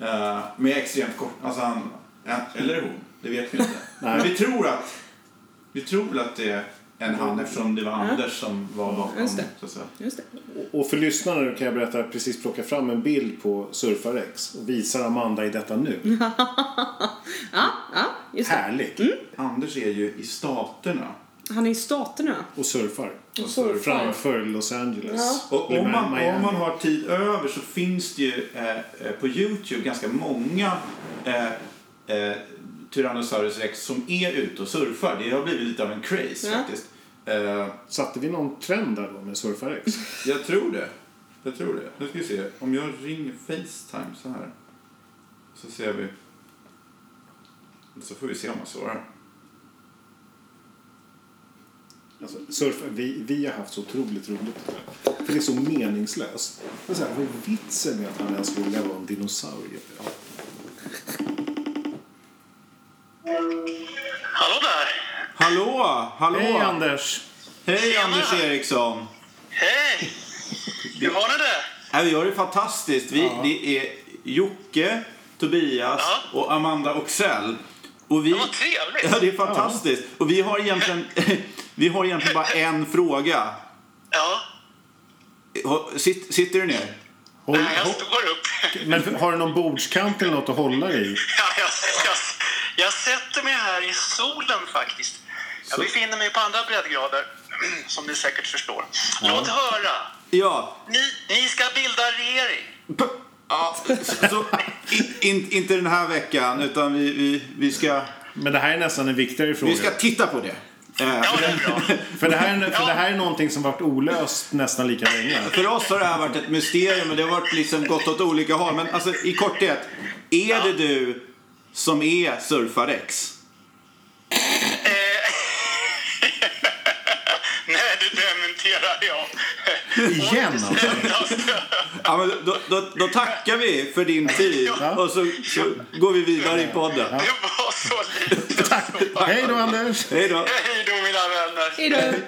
Eh, med extremt kort, alltså han, eller hon, det vet vi inte. Nej. men vi tror att, vi tror väl att det är en han eftersom det var Anders som var bakom. Just det. Så att säga. Just det. Och för lyssnarna kan jag berätta att jag precis plocka fram en bild på surfar-X och visar Amanda i detta nu. Ja, ja, just det. Härligt. Anders är ju i Staterna. Han är i Staterna. Och surfar. Och surfar. Framför Los Angeles. Och Eller om man, om man har tid över så finns det ju eh, eh, på Youtube ganska många eh, eh, Tyrannosaurus rex som är ute och surfar. Det har blivit lite av en craze Ja. faktiskt. Eh, Satte vi någon trend där då med surfar-X? jag tror det. Jag tror det. Nu ska vi se. Om jag ringer Facetime så här. Så ser vi. Så får vi se om jag svarar. Alltså, surf, vi, vi har haft så otroligt roligt. För det är så meningslöst. Men så här, vad är vitsen med att han ens vågar vara en dinosaurie? Ja. Hallå där! Hallå! Hallå! Hej Anders! Hej Anders Eriksson! Hej! Hur har ni det? Vi har det fantastiskt. Vi, Det är Jocke, Tobias Ja. och Amanda Oxell. Och vi, Vad trevligt! ja, det är fantastiskt. Och vi har egentligen, vi har egentligen bara en fråga. Ja, Sitt, sitter du ner? Håll, Nej, jag står upp. men har du någon bordskant eller något att hålla i? Ja, jag, jag, jag sätter mig här i solen faktiskt. Jag befinner mig på andra breddgrader, som ni säkert förstår. Låt höra! Ja. Ni, ni ska bilda regering. P- ja så, i- in, inte den här veckan, utan vi, vi, vi, ska, Men det här är nästan en viktigare fråga. vi ska titta på det. Ja, det är bra. För, det här är, för det här är någonting som varit olöst nästan lika länge. För oss har det här varit ett mysterium och det har varit liksom gått åt olika håll. Men alltså, i korthet, är det du som är surfarex? Nej, det dementerar jag. Igen alltså. Ja, men då, då, då tackar vi för din tid och så, så går vi vidare i podden. Det var så lite. Tack. Hej då Anders. Hej då. Hej då mina vänner. Hej då.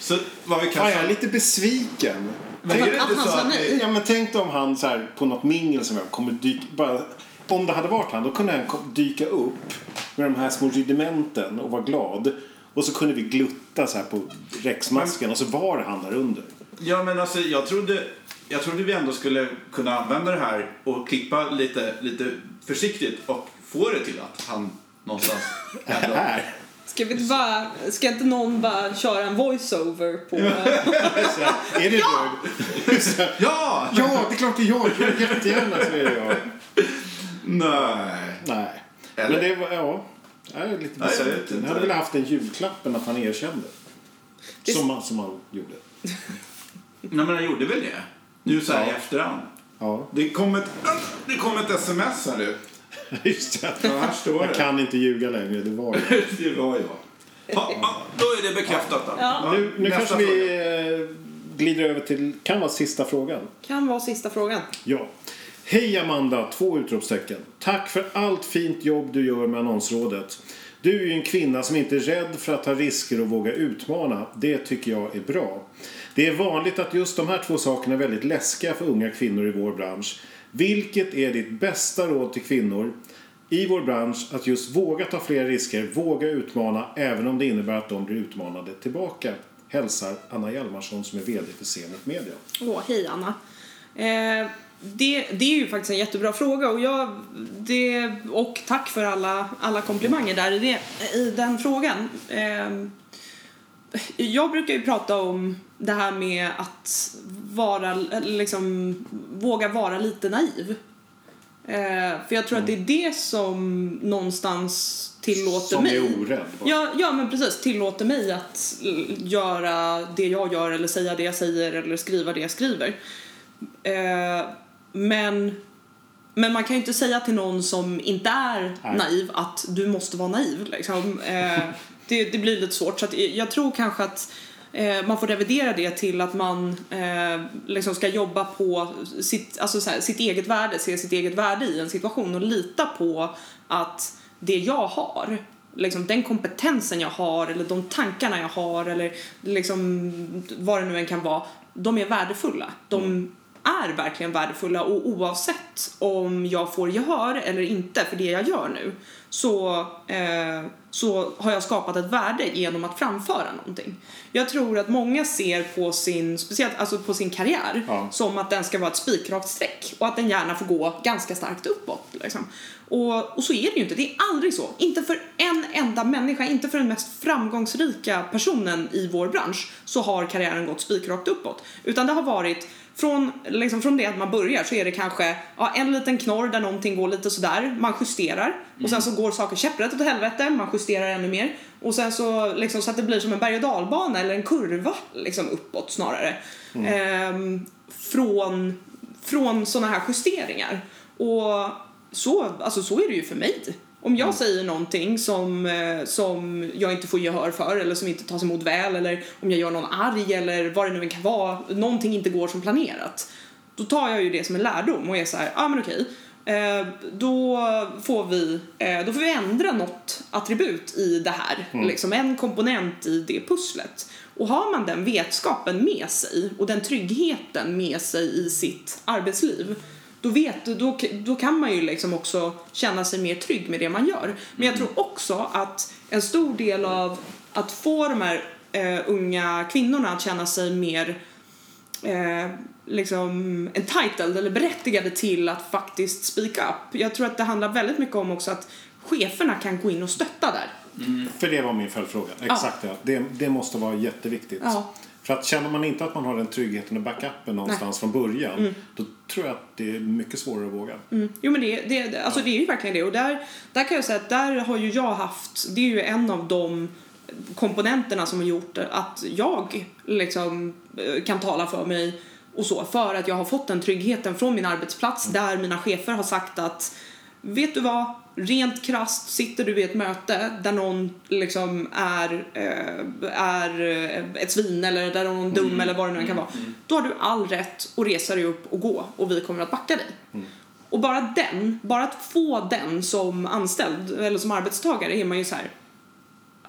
Så vad vi Fan, kan jag är lite besviken. Men är det Att inte han så sa att Ja, men tänk om han så här, på något mingel som jag kommer dyka... Bara, om det hade varit han, då kunde han dyka upp med de här små rudimenten och vara glad. Och så kunde vi glutta så här på räcksmasken och så var han där under. Ja, men alltså jag trodde, jag trodde vi ändå skulle kunna använda det här och klippa lite, lite försiktigt och få det till att han någonstans ändå... Här. Ska, vi inte bara, ska inte någon bara köra en voiceover på... Är det du? Så här, Ja! Ja, det är klart det är jag. jag jättegärna så är det jag. Nej. Nej. Eller? Men det var, ja. Jag är lite jag besviken. inte. Jag hade velat haft en julklappen att han erkände. Det- Som, som han gjorde. Nej, men han gjorde väl det? Nu så här i Ja. efterhand. Ja, Det kom ett, det kom ett sms här nu. just det. Ja, här står Jag det. kan inte ljuga längre, det var det. Det var jag. Ja, ja, då är det bekräftat då. Ja. Nu, nu kanske vi eh, glider över till, kan vara sista frågan. Kan vara sista frågan. Ja. Hej Amanda, två utropstecken. Tack för allt fint jobb du gör med Annonsrådet. Du är ju en kvinna som inte är rädd för att ta risker och våga utmana. Det tycker jag är bra. Det är vanligt att just de här två sakerna är väldigt läskiga för unga kvinnor i vår bransch. Vilket är ditt bästa råd till kvinnor i vår bransch att just våga ta fler risker, våga utmana även om det innebär att de blir utmanade tillbaka? Hälsar Anna Hjalmarsson som är VD för Zenit Media. Åh, hej Anna. Eh, det, det är ju faktiskt en jättebra fråga och, jag, det, och tack för alla, alla komplimanger där i, det, i den frågan. Eh, jag brukar ju prata om det här med att vara, liksom, våga vara lite naiv. Eh, för jag tror att det är det som någonstans tillåter Som mig. är orädd. bara. Ja, ja, men precis. Tillåter mig att göra det jag gör eller säga det jag säger eller skriva det jag skriver. Eh, men, men man kan ju inte säga till någon som inte är Nej. naiv att du måste vara naiv. Liksom. Eh, det, det blir lite svårt. Så jag tror kanske att eh, man får revidera det till att man eh, liksom ska jobba på sitt, alltså så här, sitt eget värde, se sitt eget värde i en situation och lita på att det jag har liksom den kompetensen jag har eller de tankarna jag har eller liksom vad det nu än kan vara, de är värdefulla. De är verkligen värdefulla och oavsett om jag får gehör eller inte för det jag gör nu så, eh, så har jag skapat ett värde genom att framföra någonting. Jag tror att många ser på sin, speciellt alltså på sin karriär Ja. som att den ska vara ett spikrakt streck och att den gärna får gå ganska starkt uppåt. Liksom. Och, och så är det ju inte, det är aldrig så. Inte för en enda människa, inte för den mest framgångsrika personen i vår bransch så har karriären gått spikrakt uppåt. Utan det har varit från, liksom från det att man börjar så är det kanske ja, en liten knorr där någonting går lite sådär, man justerar och sen så går saker käpprätt åt helvete, man justerar ännu mer och sen så liksom så att det blir som en berg och dalbana eller en kurva liksom uppåt snarare. Ehm, från, från såna här justeringar. Och så, alltså så är det ju för mig. Om jag säger någonting som, eh, som jag inte får gehör för eller som inte tas emot väl eller om jag gör någon arg eller vad det nu kan vara, någonting inte går som planerat. Då tar jag ju det som en lärdom och är så här, ja ah, men okej. Eh, då, får vi, eh, då får vi ändra något attribut i det här, liksom en komponent i det pusslet. Och har man den vetskapen med sig och den tryggheten med sig i sitt arbetsliv då, vet, då, då kan man ju liksom också känna sig mer trygg med det man gör. Men jag tror också att en stor del av att få de här eh, unga kvinnorna att känna sig mer eh, liksom entitled eller berättigade till att faktiskt speak up. Jag tror att det handlar väldigt mycket om också att cheferna kan gå in och stötta där. För det var min följdfråga. Exakt ja. Det, det måste vara jätteviktigt. Ja. För att känner man inte att man har den tryggheten och backupen någonstans från början då tror jag att det är mycket svårare att våga. Mm. Jo men det, det, alltså det är ju verkligen det och där, där kan jag säga att där har ju jag haft, det är ju en av de komponenterna som har gjort att jag liksom eh, kan tala för mig och så för att jag har fått den tryggheten från min arbetsplats där mina chefer har sagt att vet du vad, rent krasst sitter du i ett möte där någon liksom är, eh, är eh, ett svin eller där någon är dum eller vad det nu kan vara. Då har du all rätt att resa dig upp och gå och vi kommer att backa dig. Och bara den, bara att få den som anställd eller som arbetstagare är man ju så här.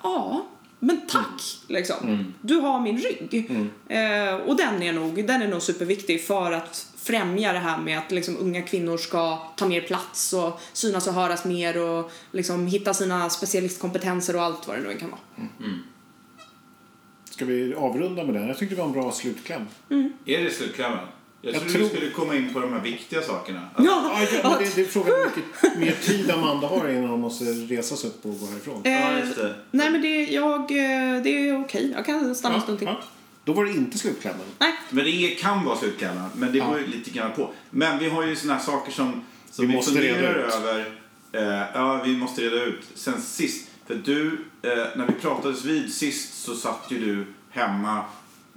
Ja, men tack liksom. Du har min rygg. Eh, och den är, nog, den är nog superviktig för att främja det här med att liksom, unga kvinnor ska ta mer plats och synas och höras mer och liksom, hitta sina specialistkompetenser och allt vad det nu kan vara. Ska vi avrunda med den? Jag tyckte det var en bra slutkläm. Är det slutklämmen? Jag, Jag trodde tror- du skulle komma in på de här viktiga sakerna. Ja, Ja, ja, det, det är frågan hur mycket mer tid Amanda har innan hon måste resa sig upp och gå härifrån. Eh, Ja, just det. nej men det, jag, eh, det är okej, jag kan stanna en stund till. ja. Då var det inte slutklämmen. Nej, Men det är- kan vara slutklämmen, men det beror ju lite grann på. Men vi har ju såna här saker som, som Vi vi, måste funderar reda ut. över. Eh, ja, vi måste reda ut. Sen sist, för du, eh, när vi pratades vid sist så satt ju du hemma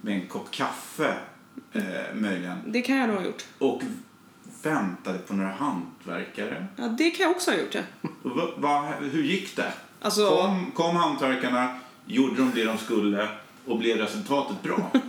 med en kopp kaffe, eh, möjligen, det kan jag nog ha gjort. och väntade på några hantverkare. Ja, det kan jag också ha gjort. Ja. Va, va, hur gick det? Alltså- Kom, kom hantverkarna, gjorde de det de skulle och blev resultatet bra?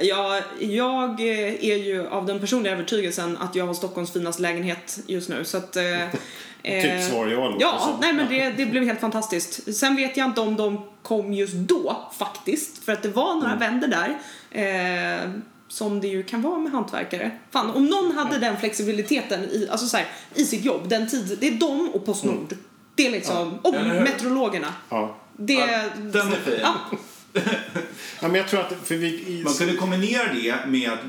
Jag, jag eh, är ju av den personliga övertygelsen att jag har Stockholms finaste lägenhet just nu. Så att, eh, Typ svar ja låter Ja, nej men det, det blev helt fantastiskt. Sen vet jag inte om de kom just då faktiskt. För att det var några vänder där. Eh, som det ju kan vara med hantverkare. Fan, om någon hade den flexibiliteten i, alltså så här, i sitt jobb, den tid, det är de och Postnord. Det är liksom, och Eller hur? meteorologerna. Ja. Det, Ja, den är fin. Ja, ja, men jag tror att för vi, i, Man kunde kombinera det med att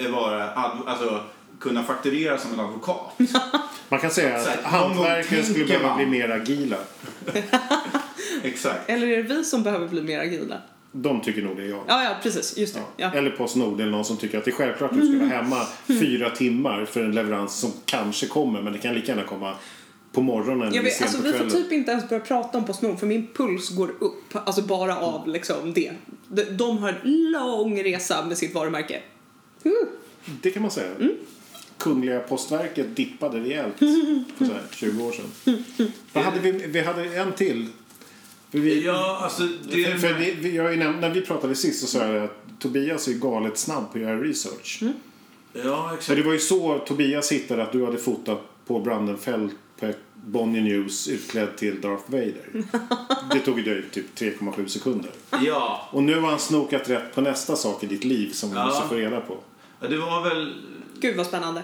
eh, vara, alltså, kunna fakturera som en advokat. man kan säga att hantverkare skulle behöva man. bli mer agila. Exakt. eller är det vi som behöver bli mer agila? De tycker nog det är jag. Ja, ja, precis. Just det. Ja. Eller Postnord eller någon som tycker att det är självklart att du ska vara hemma fyra timmar för en leverans som kanske kommer men det kan lika gärna komma på morgonen Jag vet, alltså, vi får typ inte ens börja prata om Postnord för min puls går upp. Alltså bara av liksom det. De, de har en lång resa med sitt varumärke. Uh. Det kan man säga. Mm. Kungliga postverket dippade rejält för så här 20 år sedan. Vad hade vi, vi hade en till. För vi, Ja, alltså det för, för vi, vi, jag när vi pratade sist så sa jag att Tobias är galet snabb på att göra research. Mm. Ja, Så exakt. det var ju så Tobias hittade att du hade fotat på Brandenfeld på Bonnier News utklädd till Darth Vader. Det tog ju dig typ 3,7 sekunder. Ja, Och nu har han snokat rätt på nästa sak i ditt liv som vi Ja. måste få reda på. det var väl Gud vad spännande.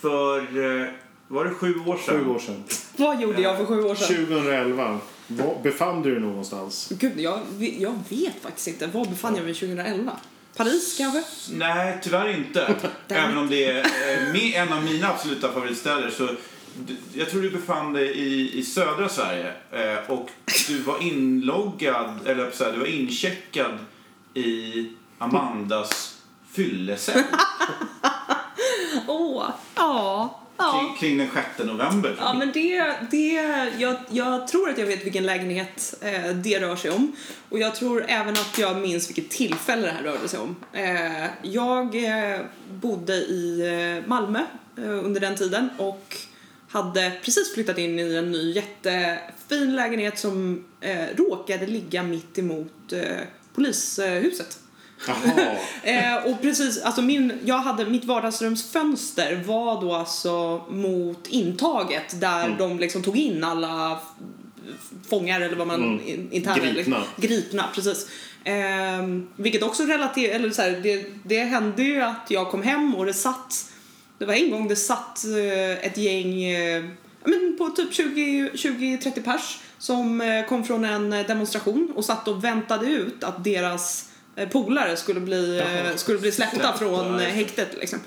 för... eh, Var det sju år sedan? Sju år sedan. Vad gjorde jag för sju år sedan? 2011. Var befann du dig någonstans? Gud, jag, jag vet faktiskt inte. Var befann jag mig 2011? Paris kanske? Nej, tyvärr inte. Även om det är eh, med en av mina absoluta favoritstäder. Så jag tror du befann dig i, i södra Sverige eh, och du var inloggad, eller så här, du var incheckad i Amandas fyllecell Åh, ja. Ja. kring, den 6 november. Ja, men det, det, jag, jag tror att jag vet vilken lägenhet eh, det rör sig om. Och jag tror även att jag minns vilket tillfälle det här rörde sig om. Eh, jag eh, bodde i eh, Malmö eh, under den tiden och hade precis flyttat in i en ny jättefin lägenhet som eh, råkade ligga mitt emot eh, polishuset. Eh, och precis, alltså min, jag hade, mitt vardagsrumsfönster var då alltså mot intaget där Mm. de liksom tog in alla fångar eller vad man Mm. in, interner Gripna. gripna precis. Ehm, vilket också relaterar, eller så här, det, det hände ju att jag kom hem och det satt, det var en gång det satt eh, ett gäng, eh, men på typ 20 20-30 pers som eh, kom från en demonstration och satt och väntade ut att deras eh, polare skulle bli, eh, skulle bli släppta från eh, häktet liksom.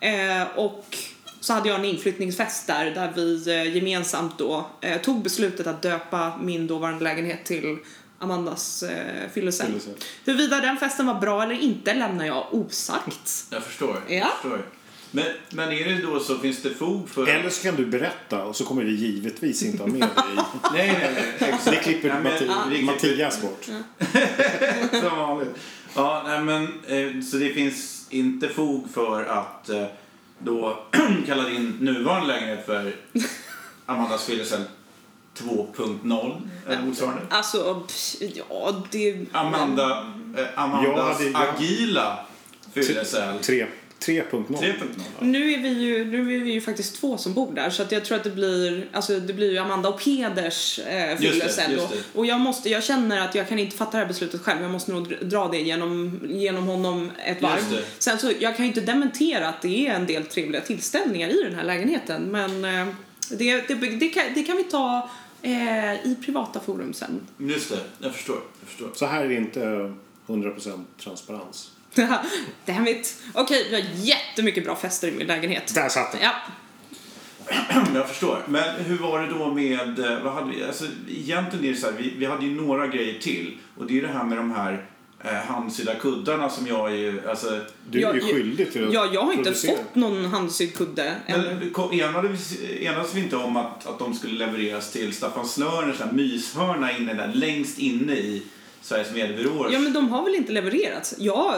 Eh, och så hade jag en inflyttningsfest där, där vi eh, gemensamt då eh, tog beslutet att döpa min dåvarande lägenhet till Amandas eh. Fyllecell. Huruvida den festen var bra eller inte lämnar jag osagt. Jag förstår. Ja. Jag förstår. Men, men är det då så, finns det fog för... Eller så kan du berätta och så kommer vi givetvis inte ha med dig i. Nej, nej, nej. Det klipper Ja, men- Matti- vi klipper- Mattias bort. Som vanligt. Ja, nej, men, eh, så det finns inte fog för att eh, då kalla din nuvarande lägenhet för Amandas Fyllecell 2.0 eller motsvarande? Alltså, pff, ja, det... Amanda, eh, Amandas hade- jag- agila Fyllecell Tre- 3.0. 3.0. va? Nu är, vi ju, nu är vi ju faktiskt två som bor där så att jag tror att det blir, alltså det blir ju Amanda och Peders eh, just då. det. Och jag måste, jag känner att jag kan inte fatta det här beslutet själv. Jag måste nog dr- dra det genom, genom honom ett varv. Sen så, jag kan ju inte dementera att det är en del trevliga tillställningar i den här lägenheten men eh, det, det, det, kan, det kan vi ta eh, i privata forum sen. Just det, jag förstår. Jag förstår. Så här är det inte 100% transparens. Damn it. Okej, vi har jättemycket bra fester i min lägenhet. Där satt den. Ja. Jag förstår. Men hur var det då med, eh, vad hade vi, alltså egentligen är det så här, vi, vi hade ju några grejer till. Och det är det här med de här eh, handsydda kuddarna som jag är ju, alltså. Du är Jag- ju skyldig till att Ja, jag har inte producera. fått någon handsydd kudde. Men kom- enades vi, enades vi inte om att, att de skulle levereras till Staffan här myshörna inne där, längst inne i Sveriges mediebyråer? Ja, men de har väl inte levererats? Jag,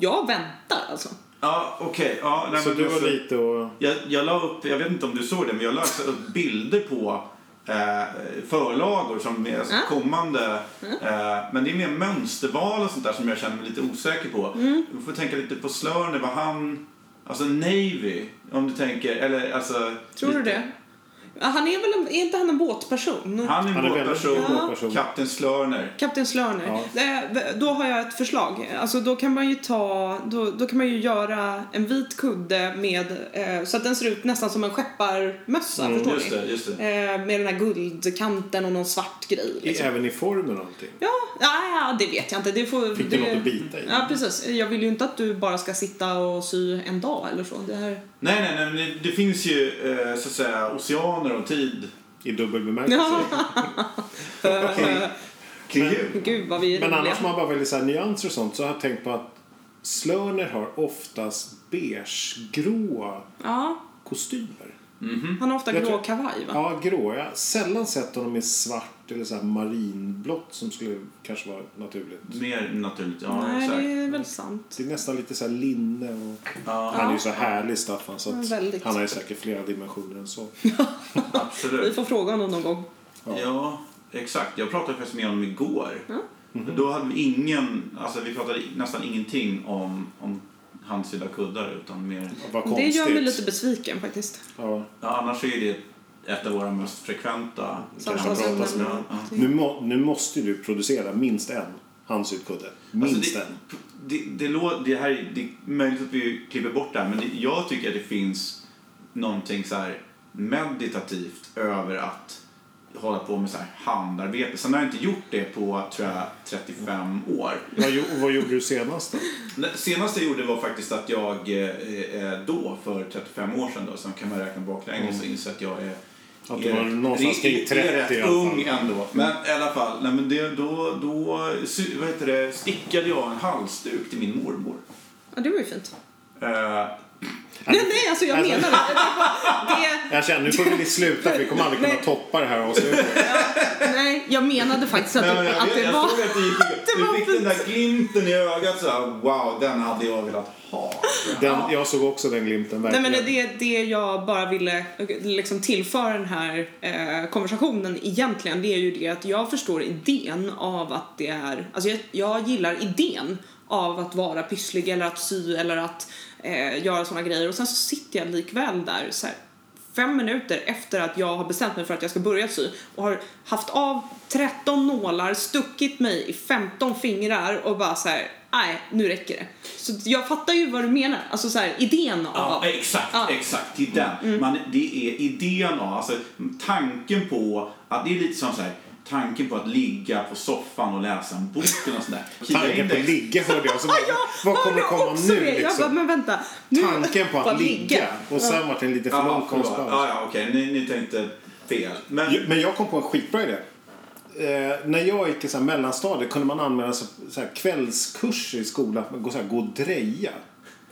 jag väntar alltså. Ja, okej. Ja, nej, Så men du var alltså- lite och... Jag, jag la upp, jag vet inte om du såg det, men jag la också upp bilder på eh, förlagor som är alltså, Ja. kommande. Eh, men det är mer mönsterval och sånt där som jag känner mig lite osäker på. Mm. Du får tänka lite på Slörner, vad han... Alltså Navy, om du tänker, eller alltså... Tror du lite- det? Ja, Han är väl en, är inte han en båtperson? Han är en båtperson, båtperson. Kapten Slörner. Kapten Slörner. Ja. Då har jag ett förslag. Alltså då kan man ju ta, då, då kan man ju göra en vit kudde med, eh, så att den ser ut nästan som en skepparmössa, Mm, förstår Just ni? det, just det. Eh, med den här guldkanten och någon svart grej. I, Liksom. Även i formen och allting. Ja, ja, ja, det vet jag inte. Det får, Fick du något att bita i? Ja, precis. Jag vill ju inte att du bara ska sitta och sy en dag eller så. Det här... Nej, nej, nej, men det, det finns ju eh, så att säga oceaner och tid I dubbel bemärkelse. kring jul. Gud vad vi är Men annars om man bara väljer så här nyanser och sånt så har jag tänkt på att Slörner har oftast beigegråa Ja, kostymer. Han har ofta Jag grå tror- kavaj va? Ja, grå. Jag har sällan sett honom i svart eller så här marinblått som skulle kanske vara naturligt. Mer naturligt, ja Nej, exakt. det är väl sant. Det är nästan lite så här linne och... Ja, Han är ju så härlig Staffan så Ja, att väldigt. han har ju säkert flera dimensioner än så. Vi absolut. får fråga honom någon gång. Ja, exakt. Jag pratade faktiskt med honom igår. Då hade vi ingen, alltså vi pratade nästan ingenting om, om handsydda kuddar utan mer, Vad Det konstigt. gör mig lite besviken faktiskt. Ja. ja, annars är det ett av våra mest frekventa Samtalsämnen. med. Ja, ja. Nu, må, nu måste du producera minst en handsydd kudde. Minst Alltså en. det, det, det, lå- det, här, det är möjligt att vi klipper bort det här men det, jag tycker att det finns någonting så här meditativt över att hålla på med så här handarbete. Sen har jag inte gjort det på, tror jag, 35 år. Vad, vad gjorde du senast då? Det senaste jag gjorde var faktiskt att jag eh, eh, då, för 35 år sedan, då, sen kan man räkna baklänges och inse att jag är Att du var någonstans är- kring är 30 rätt i alla fall. ung ändå. Men i alla fall, nej, men det, då, då vad heter det, stickade jag en halsduk till min mormor. Ja, det var ju fint. Eh, Nej, nej, alltså jag Alltså- menar det. det. Jag känner nu får vi sluta för vi kommer aldrig kunna Nej. toppa det här avsnittet. Nej, jag menade faktiskt att, nej, men jag, att jag, det jag var... såg att du, var du fick den där glimten i ögat så här, wow, den hade jag velat ha. Den, jag såg också den glimten Nej, verkligen. men det, det jag bara ville liksom tillföra den här eh, konversationen egentligen, det är ju det att jag förstår idén av att det är, alltså jag, jag gillar idén av att vara pysslig eller att sy eller att eh, göra såna grejer och sen så sitter jag likväl där så här, fem minuter efter att jag har bestämt mig för att jag ska börja sy och har haft av 13 nålar, stuckit mig i 15 fingrar och bara så här, nej, nu räcker det. Så jag fattar ju vad du menar, alltså så här, idén Ja, av... exakt, Ja. exakt. Det är den. Man, det är idén av, alltså tanken på, att det är lite som så här, tanken på att ligga på soffan och läsa en bok eller något sånt där. Tanken på att ligga hörde jag. Så Ja, bara, jag vad kommer komma nu det. Jag bara, liksom? men vänta. Nu, Tanken på att ligga. Och sen vart det en lite för lång Ja, konstpaus. ja, ja okej, ni, ni tänkte fel. Men, Men jag kom på en skitbra idé. Eh, när jag gick i så här mellanstadiet kunde man använda så, så här kvällskurser i skolan. Gå, så här, gå och dreja.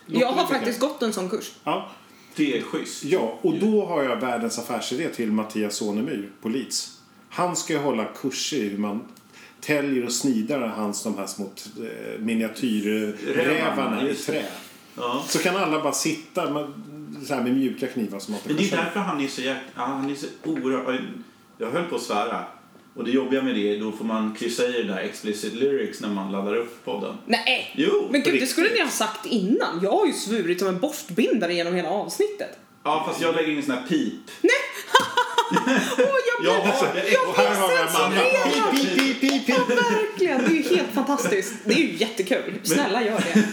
Låter Jag har faktiskt gått en sån kurs. Ja, det är schysst. ja, och då har jag världens affärsidé till Mattias Sonemyr på Leeds. Han ska ju hålla kurser i hur man täljer och snidar hans de här små eh, miniatyrrävarna i trä. Ja. Så kan alla bara sitta. Man, så här med mjuka knivar som man Men det är därför han är så jäk... ja, han är så oerhört... Jag höll på att svära. Och det jobbiga med det, då får man kryssa i det där explicit lyrics när man laddar upp podden. Nej! Jo, Men gud, det skulle ni ha sagt innan. Jag har ju svurit som en borstbindare genom hela avsnittet. Ja, fast jag lägger in en sån här pip. Jag blir... Jag har... Jag, censurerad. Pip. Verkligen, det är ju helt fantastiskt. Det är ju jättekul. Snälla gör det.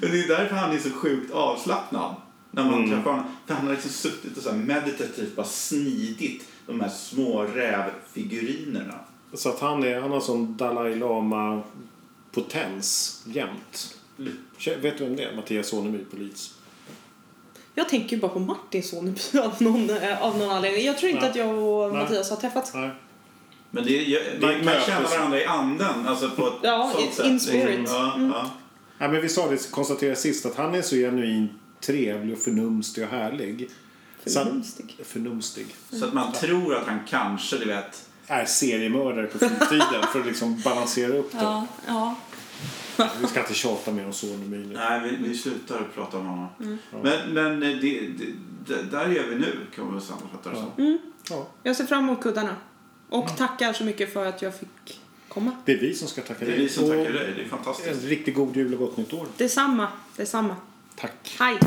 Men det är därför han är så sjukt avslappnad. När man träffar honom. För han har liksom suttit och så här meditativt bara snidit de här små rävfigurinerna. Så att han, är, han har sån Dalai Lama-potens jämt. Vet du vem det är? Mattias Soneby, polis. Jag tänker ju bara på Martin Soneby av någon, eh, av någon anledning. Jag tror inte Nej. att jag och Nej. Mattias har träffats. Nej. Men det är, Det man kan möte känna varandra i anden. Alltså på ett Ja, sånt sätt. in spirit. Ja, Mm. ja. Ja, men vi sa det, konstaterade sist, att han är så genuint trevlig och förnumstig och härlig. Så han- Förnumstig. Förnumstig. Så att man tror att han kanske, du vet, Är seriemördare på fritiden för att liksom balansera upp det. Ja, ja. Vi ska inte tjata mer om Soneby nu. nej vi, vi slutar prata om honom. Mm. Men, men det, det, det, där är vi nu kan man väl sammanfatta det som. Ja. Jag ser fram emot kuddarna. Och tackar så mycket för att jag fick komma. Det är vi som ska tacka Det är dig. vi som tackar dig, det är fantastiskt. En riktigt god jul och gott nytt år. Detsamma, detsamma. Tack. Hej!